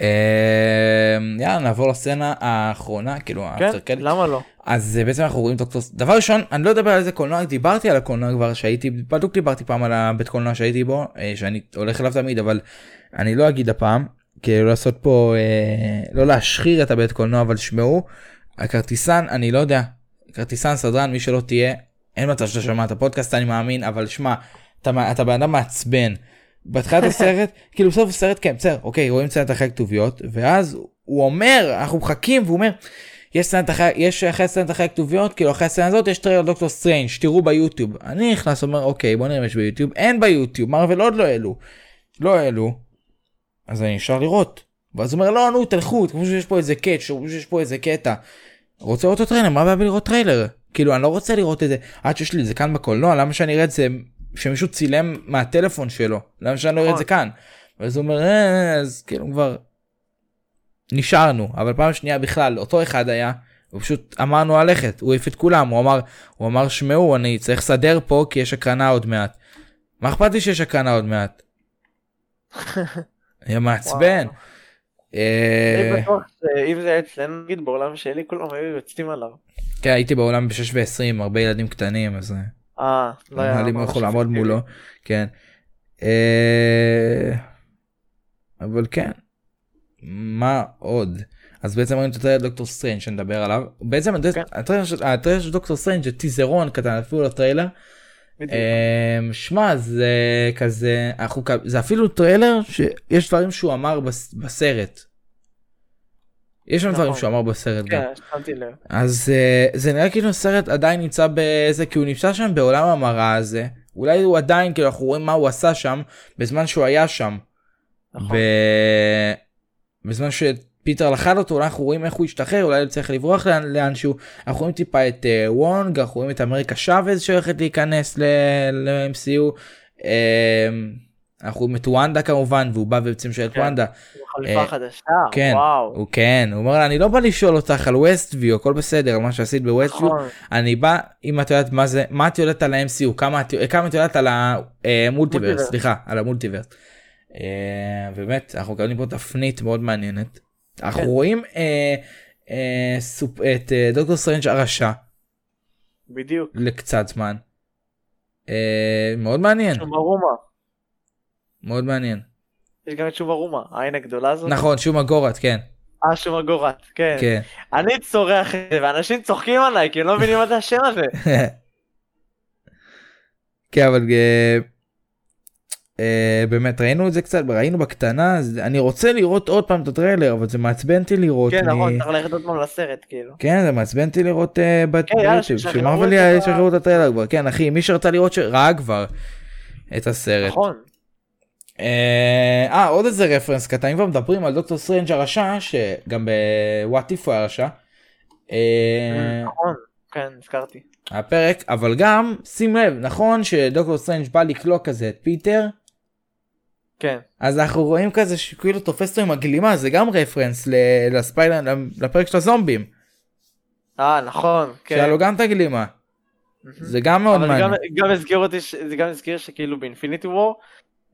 אה, יאללה נעבור לסצנה האחרונה כאילו כן. למה לא? אז אה, בעצם אנחנו רואים דוקטור דבר ראשון אני לא אדבר על איזה קולנוע דיברתי על הקולנוע כבר שהייתי בדיוק דיברתי פעם על הבית קולנוע שהייתי בו אה, שאני הולך אליו תמיד אבל אני לא אגיד הפעם כאילו לעשות פה אה, לא להשחיר את הבית קולנוע אבל שמעו הכרטיסן אני לא יודע כרטיסן סדרן מי שלא תהיה אין מצב שאתה שומע את הפודקאסט אני מאמין אבל שמע אתה, אתה בן אדם מעצבן. בהתחלת הסרט כאילו בסוף הסרט כן בסדר אוקיי רואים סצנת אחרי כתוביות ואז הוא אומר אנחנו מחכים והוא אומר יש סצנת אחרי יש אחרי סצנת אחרי הכתוביות כאילו אחרי הסצנה הזאת יש טריילר דוקטור סטריינג' תראו ביוטיוב. אני נכנס אומר אוקיי בוא נראה אם יש ביוטיוב. אין ביוטיוב מארוול עוד לא העלו. לא העלו אז אני אפשר לראות ואז הוא אומר לא נו תלכו תחשבו שיש פה איזה catch תחשבו שיש פה איזה קטע. רוצה לראות את הטריילר מה הבעיה בלראות טריילר כאילו אני לא רוצה לראות את זה עד שיש לי את זה כאן בקולנוע למה שאני אראה את זה שמישהו צילם מהטלפון שלו למה שאני לא אראה את זה כאן. ואז הוא אומר "אה, אז כאילו כבר נשארנו אבל פעם שנייה בכלל אותו אחד היה ופשוט אמרנו ללכת הוא העיף את כולם הוא אמר הוא אמר שמעו אני צריך לסדר פה כי יש הקרנה עוד מעט. מה אכפת לי שיש הקרנה עוד מעט. היה מעצבן. אה, שאם זה היה אצלנו נגיד בעולם שלי כולם היו יוצאים עליו. כן הייתי בעולם ב-6 ו-20 הרבה ילדים קטנים אז אה, אה, לא היה... אני לא יכול לעמוד. מולו כן. אבל כן מה עוד אז בעצם ראינו את הטריילר דוקטור סטרנג' שנדבר עליו. בעצם כן. הטריילר של- הטריילר של דוקטור סטרנג' זה טיזרון קטן אפילו לטריילר. אמ, שמע זה כזה אנחנו זה אפילו טריילר שיש דברים שהוא אמר בס- בסרט. יש שם דברים נכון. שהוא אמר בסרט גם. כן. אז אה, זה נראה כאילו הסרט עדיין נמצא באיזה כי הוא נמצא שם בעולם המראה הזה אולי הוא עדיין כאילו אנחנו רואים מה הוא עשה שם בזמן שהוא היה שם. נכון. ב... שפיטר לכד אותו אולי אנחנו רואים איך הוא השתחרר אולי הוא צריך לברוח לאן, לאנשהו אנחנו רואים טיפה את uh, וונג אנחנו רואים את אמריקה שוויז שהולכת להיכנס ל-MCU. Uh, אנחנו רואים את וונדה כמובן והוא בא ובעצם שואל את כן. וונדה חליפה אה, חדשה, כן וואו. הוא כן הוא אומר לה אני לא בא לשאול אותך על ווסטוויו הכל בסדר על מה שעשית בווסטוויו נכון. אני בא אם את יודעת מה זה מה את יודעת על ה-MCU כמה כמה את יודעת על המולטיברס מולטיברס. סליחה על המולטיברס. אה, באמת אנחנו מקבלים פה תפנית מאוד מעניינת. אנחנו. רואים אה, אה, סופ- את אה, דוקטור סטרנג' הרשע בדיוק. לקצת זמן. אה, מאוד מעניין שומה מאוד מעניין יש גם את שומה רומה, העין הגדולה הזאת. נכון שומה גורת כן אה, שומה גורת, כן. כן. אני צורח את זה, ואנשים צוחקים עליי, כי הם לא מבינים מה זה השם הזה. כן אבל אה, באמת ראינו את זה קצת ראינו בקטנה אני רוצה לראות עוד פעם את הטריילר אבל זה מעצבן אותי לראות. כן, נכון, צריך ללכת עוד פעם לסרט, כאילו. כן זה מעצבן אותי לראות שישחררו שמארוול ישחררו את הטריילר כבר כן אחי מי שרצה לראות שראה כבר את הסרט. נכון. אה אה, עוד איזה reference קטן אם כבר מדברים על דוקטור סטרנג' הרשע שגם ב What If הוא הרשע. אה, נכון, כן, הזכרתי. הפרק אבל גם שים לב נכון שדוקטור סטרנג' בא לכלוא כזה את פיטר כן. אז אנחנו רואים כזה שכאילו תופס אותו עם הגלימה זה גם reference ל- לספיילר לפרק של הזומבים אה, נכון, כן. שהיה לו גם את הגלימה. זה גם מאוד מעניין. גם- גם הזכיר אותי, זה גם הזכיר שכאילו ב Infinity War,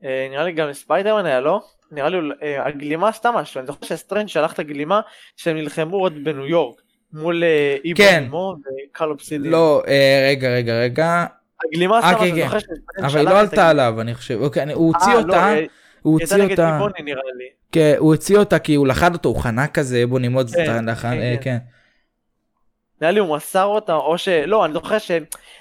אה, נראה לי גם לספיידרמן היה לא? נראה לי אה, הגלימה עשתה משהו, אני זוכר שסטרנג' שלח את הגלימה שהם נלחמו עוד בניו יורק מול אה, איבו כן. מו וקל אובסידיאן. לא רגע רגע רגע הגלימה עשתה כן, משהו, כן. שסטרנג' אבל היא לא עלתה. עליו אני חושב אוקיי הוא הוציא לא, אותה אה, הוא הוציא נגד אותה איבוני נראה לי. כן, הוא הוציא אותה כי הוא לחד אותו הוא חנה כזה בוא נמוד כן, לחן כן, אה, כן. כן נראה לי הוא מסר אותה או ש... לא, אני זוכר ש...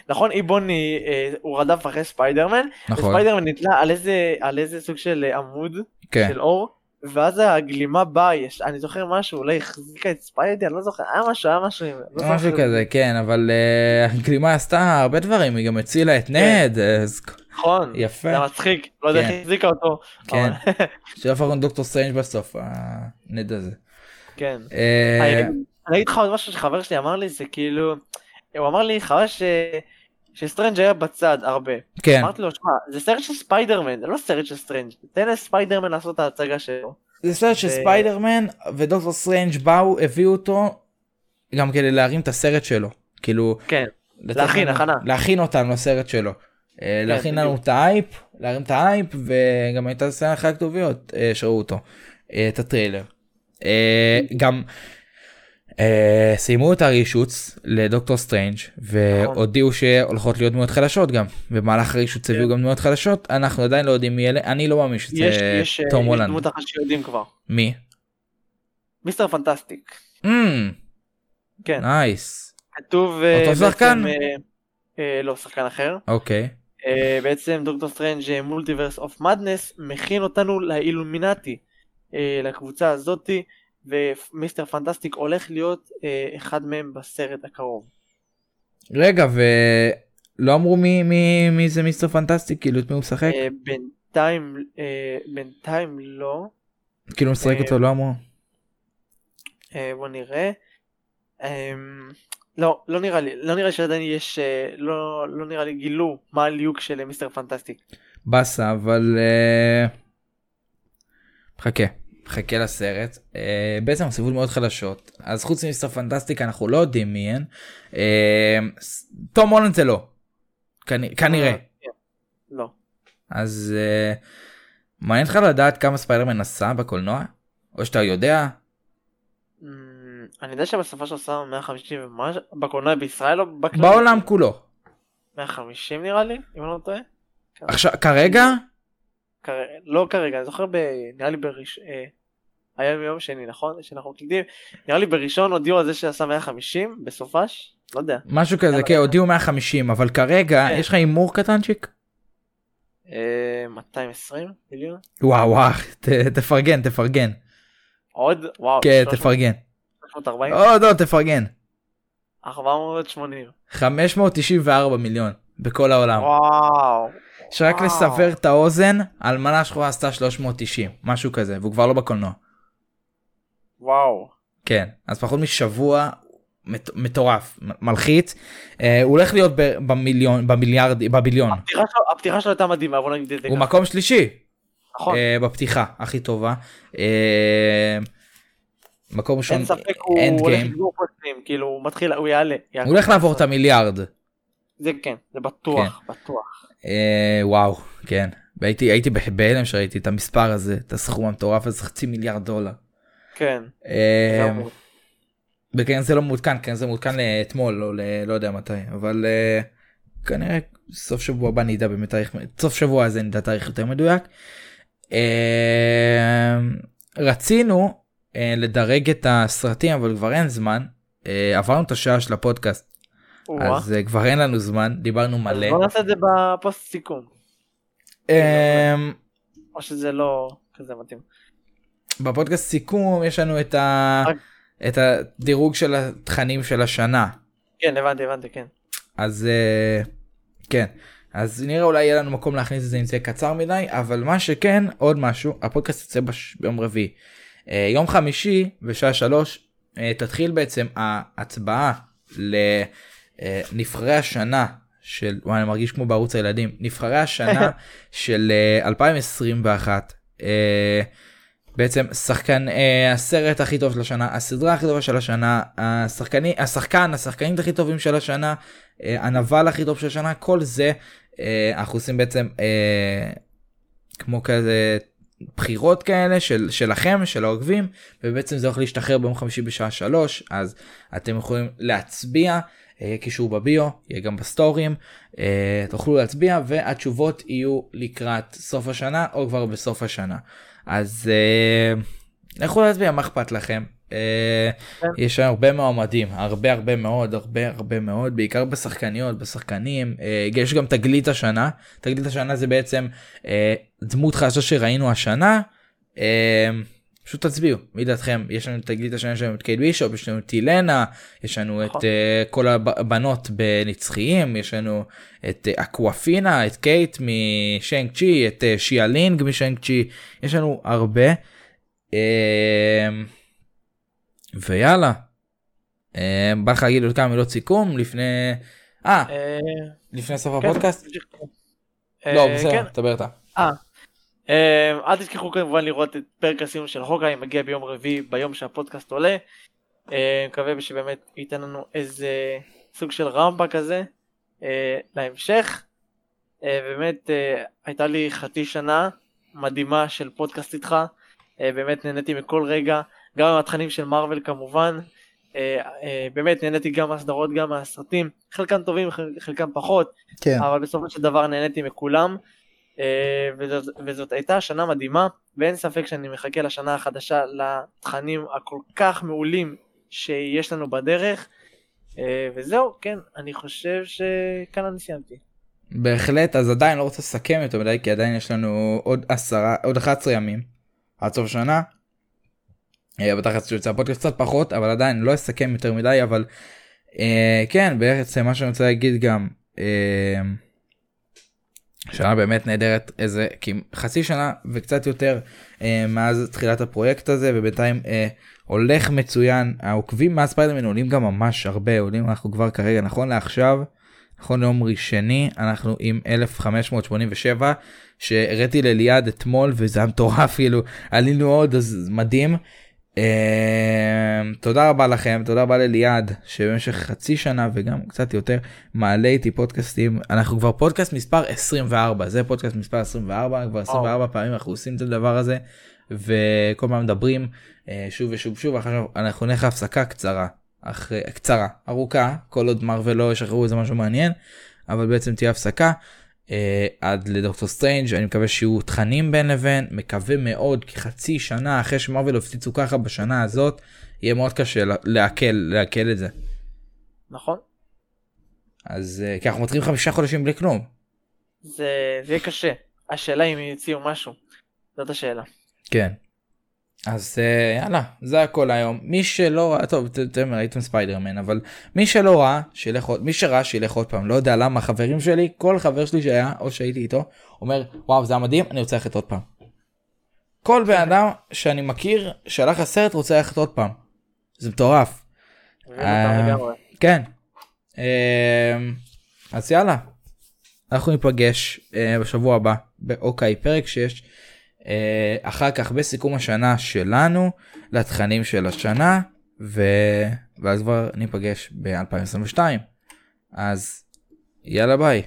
נכון איבוני אה, הוא רדף אחרי ספיידרמן, נכון וספיידרמן נתלה על איזה, על איזה סוג של אה, עמוד כן של אור, ואז הגלימה באה, יש, אני זוכר משהו, אולי החזיקה את ספיידי, אני לא זוכר, היה משהו, היה משהו, לא משהו כזה כן אבל אה, הגלימה עשתה הרבה דברים היא גם הצילה את נד אז נכון, יפה. זה מצחיק, לא יודע איך כן. היא החזיקה אותו, כן שלא הפכנו דוקטור סטרנג' בסוף הנד הזה. כן. אה, אני אני אגיד לך עוד משהו שחבר שלי אמר לי, זה כאילו, הוא אמר לי, חבל ש... שסטרנג' היה בצד הרבה. כן אמרתי לו, שמע, זה סרט של ספיידרמן, זה לא סרט של סטרנג', תן לספיידרמן לעשות את ההצגה שלו. זה סרט ו- שספיידרמן ודוקטור סטרנג' באו הביאו אותו גם כדי להרים את הסרט שלו כאילו כן, להכין, לנו- הכנה. להכין אותנו לסרט שלו. אה, להכין לנו בדיוק. את האייפ להרים את האייפ וגם הייתה סצנה אחת הכתוביות אה, שראו אותו אה, את הטריילר. גם סיימו את ה reshoots לדוקטור סטרנג' והודיעו שהולכות להיות דמויות חדשות גם במהלך ה reshoots הביאו כן. גם דמויות חדשות אנחנו עדיין לא יודעים מי אלה אני לא מאמין שזה יש, אה, תום יש הולנד דמות אחת שיודעים כבר. מי? מיסטר פנטסטיק. Mm, כן. nice כתוב... אה, אותו שחקן? אה, אה, לא, שחקן אחר. אוקיי אה, בעצם דוקטור סטרנג' Multiverse of Madness מכין אותנו לאילומינטי, אה, לקבוצה הזאתי, ומיסטר פנטסטיק הולך להיות אה, אחד מהם בסרט הקרוב. רגע ולא אמרו מי מי מי זה מיסטר פנטסטיק כאילו את מי הוא משחק אה, בינתיים, אה, בינתיים לא. כאילו משחק אה, אותו לא אמרו. אה, בוא נראה. אה, לא, לא נראה לי, לא נראה לי שעדיין יש, אה, לא, לא נראה לי גילו מה הליהוק של מיסטר פנטסטיק. באסה אבל אה, חכה חכה לסרט אה, בעצם הסיבוב מאוד חדשות אז חוץ ממיסטר פנטסטיק אנחנו לא יודעים מי הן אה, תום הולנד זה לא כנ- כנראה כן. לא. אז אה, מעניין אותך לדעת כמה ספיידרמן עשה בקולנוע או שאתה יודע אמ, אני יודע שבשפה שלו שם 150 ומשהו, בקולנוע בישראל או בכלל? בעולם כולו 150 נראה לי, אם אני לא טועה. עכשיו כרגע כר- לא כרגע, אני זוכר. נראה לי בראש... אה, היום יום שני נכון? שאנחנו מקליטים. נראה לי בראשון הודיעו על זה שעשה 150 בסופש? לא יודע. משהו כזה. כן הודיעו 150 אבל כרגע כן. יש לך הימור קטנצ'יק אה, 220 מיליון. וואו וואו תפרגן תפרגן. עוד? וואו כן 300, תפרגן. 340 עוד עוד תפרגן. 480 594 מיליון בכל העולם. וואו. שרק וואו. לסבר את האוזן אלמנה שחורה עשתה 390 משהו כזה והוא כבר לא בקולנוע. וואו כן אז פחות משבוע מט- מטורף מלחיץ אה, הוא הולך להיות ב- במיליון במיליארד בביליון הפתיחה שלו- הפתיחה שלו הייתה מדהימה בוא נגיד את זה הוא. מקום שלישי נכון אה, בפתיחה הכי טובה. אה, מקום ראשון אין ספק הוא הולך. לגמור פרקים כאילו הוא מתחיל הוא יעלה הוא הולך לעבור את המיליארד. זה כן זה בטוח בטוח אה, וואו כן הייתי בהלם שראיתי את המספר הזה את הסכום המטורף הזה חצי מיליארד דולר. כן אה, גם- וכן זה לא מעודכן כן זה מעודכן לאתמול או ל- לא יודע מתי אבל אה, כנראה סוף שבוע הבא נדע באמת תאריך סוף שבוע הזה נדע תאריך יותר מדויק. אה, רצינו אה, לדרג את הסרטים אבל כבר אין זמן אה, עברנו את השעה של הפודקאסט. אז אה, כבר אין לנו זמן דיברנו מלא. בוא נעשה את זה בפוסט סיכום אה, או שזה לא כזה מתאים בפודקאסט סיכום יש לנו את ה... רק- את הדירוג של התכנים של השנה. כן הבנתי הבנתי כן. אז אה, כן. אז נראה אולי יהיה לנו מקום להכניס את זה אם זה קצר מדי אבל מה שכן עוד משהו הפודקאסט יוצא בש... ביום רביעי. אה, יום חמישי בשעה שלוש אה, תתחיל בעצם ההצבעה לנבחרי השנה של וואי, אני מרגיש כמו בערוץ הילדים נבחרי השנה של אה, 2021. בעצם שחקן אה, הסרט הכי טוב של השנה הסדרה הכי טובה של השנה השחקני השחקן השחקנים הכי טובים של השנה אה, הנבל הכי טוב של השנה כל זה אה, אנחנו עושים בעצם אה, כמו כזה בחירות כאלה של שלכם של העוקבים ובעצם זה הולך להשתחרר ביום חמישי בשעה שלוש אז אתם יכולים להצביע אה, קישור בביו יהיה גם בסטורים אה, תוכלו להצביע והתשובות יהיו לקראת סוף השנה או כבר בסוף השנה אז אה, לכו להצביע מה אכפת לכם. אה. יש הרבה מועמדים הרבה הרבה מאוד הרבה הרבה מאוד בעיקר בשחקניות בשחקנים אה, יש גם תגלית השנה תגלית השנה זה בעצם דמות חדשה שראינו השנה. פשוט תצביעו מי דעתכם יש לנו את תגלית השנה יש לנו את קייט בישופ יש לנו את ילנה יש לנו את נכון. אה, כל הבנות בנצחיים יש לנו את אה, אקוואפינה את קייטי משאנג צ'י את אה, שיאלינג משאנג צ'י יש לנו הרבה. אה, ויאללה. אה, בא לך להגיד עוד כמה מילות סיכום לפני אה לפני סוף כן, הפודקאסט תמשיך. לא בסדר כן. דבר אתה. אה, אל תשכחו כמובן לראות את פרק הסיום של הוקאי מגיע ביום רביעי ביום שהפודקאסט עולה. אה, מקווה שבאמת ייתן לנו איזה סוג של רמפה כזה אה, להמשך. אה, באמת אה, הייתה לי חצי שנה מדהימה של פודקאסט איתך. באמת נהניתי מכל רגע גם מהתכנים של מארוול כמובן. באמת נהניתי גם מהסדרות גם מהסרטים חלקם טובים חל- חלקם פחות. כן. אבל בסופו של דבר נהניתי מכולם וזאת, וזאת הייתה שנה מדהימה ואין ספק שאני מחכה לשנה החדשה לתכנים הכל כך מעולים שיש לנו בדרך אה, וזהו כן אני חושב שכאן אני סיימתי. בהחלט אז עדיין לא רוצה לסכם יותר מדי כי עדיין יש לנו עוד עשרה עוד 11 ימים עד סוף השנה. אה, בטח שיוצא הפודקאסט קצת פחות אבל עדיין לא אסכם יותר מדי אבל אה, כן בעצם מה שאני רוצה להגיד גם אה, שנה באמת נהדרת איזה חצי שנה וקצת יותר אה, מאז תחילת הפרויקט הזה ובינתיים אה, הולך מצוין העוקבים מאז ספיידרמן עולים גם ממש הרבה עולים אנחנו כבר כרגע נכון לעכשיו נכון ליום ראשני אנחנו עם 1587 שהראיתי לליעד אתמול וזה היה מטורף כאילו עלינו עוד אז מדהים. אה, תודה רבה לכם תודה רבה לליעד שבמשך חצי שנה וגם קצת יותר מעלה איתי פודקאסטים. אנחנו כבר פודקאסט מספר 24 זה פודקאסט מספר 24 כבר 24 פעמים אנחנו עושים את הדבר הזה וכל פעם מדברים אה, שוב ושוב שוב אנחנו נלך להפסקה קצרה אחרי קצרה ארוכה כל עוד מארוול לא ישחררו איזה משהו מעניין אבל בעצם תהיה הפסקה עד לדוקטור סטרנג' אני מקווה שיהיו תכנים בין לבין מקווה מאוד כי חצי שנה אחרי שמארוול הפציצו ככה בשנה הזאת יהיה מאוד קשה לעכל לעכל את זה נכון? אז אה, כי אנחנו מתחילים חמישה חודשים בלי כלום. זה זה יהיה קשה. השאלה אם יציעו משהו. זאת השאלה. כן. אז אה, יאללה זה הכל היום מי שלא ראה טוב את- אתם ראיתם ספיידרמן אבל מי שלא ראה שילך עוד מי שראה שילך עוד פעם לא יודע למה חברים שלי כל חבר שלי שהיה או שהייתי איתו אומר וואו זה היה מדהים אני רוצה ללכת עוד פעם. כל בן אדם שאני מכיר שהלך לסרט רוצה ללכת עוד פעם. זה מטורף. אה. כן. אמ, אז יאללה. אנחנו ניפגש אה, בשבוע הבא באוקיי פרק 6. אה, אחר כך בסיכום השנה שלנו לתכנים של השנה ו... ואז כבר ניפגש ב-2022. אז יאללה ביי.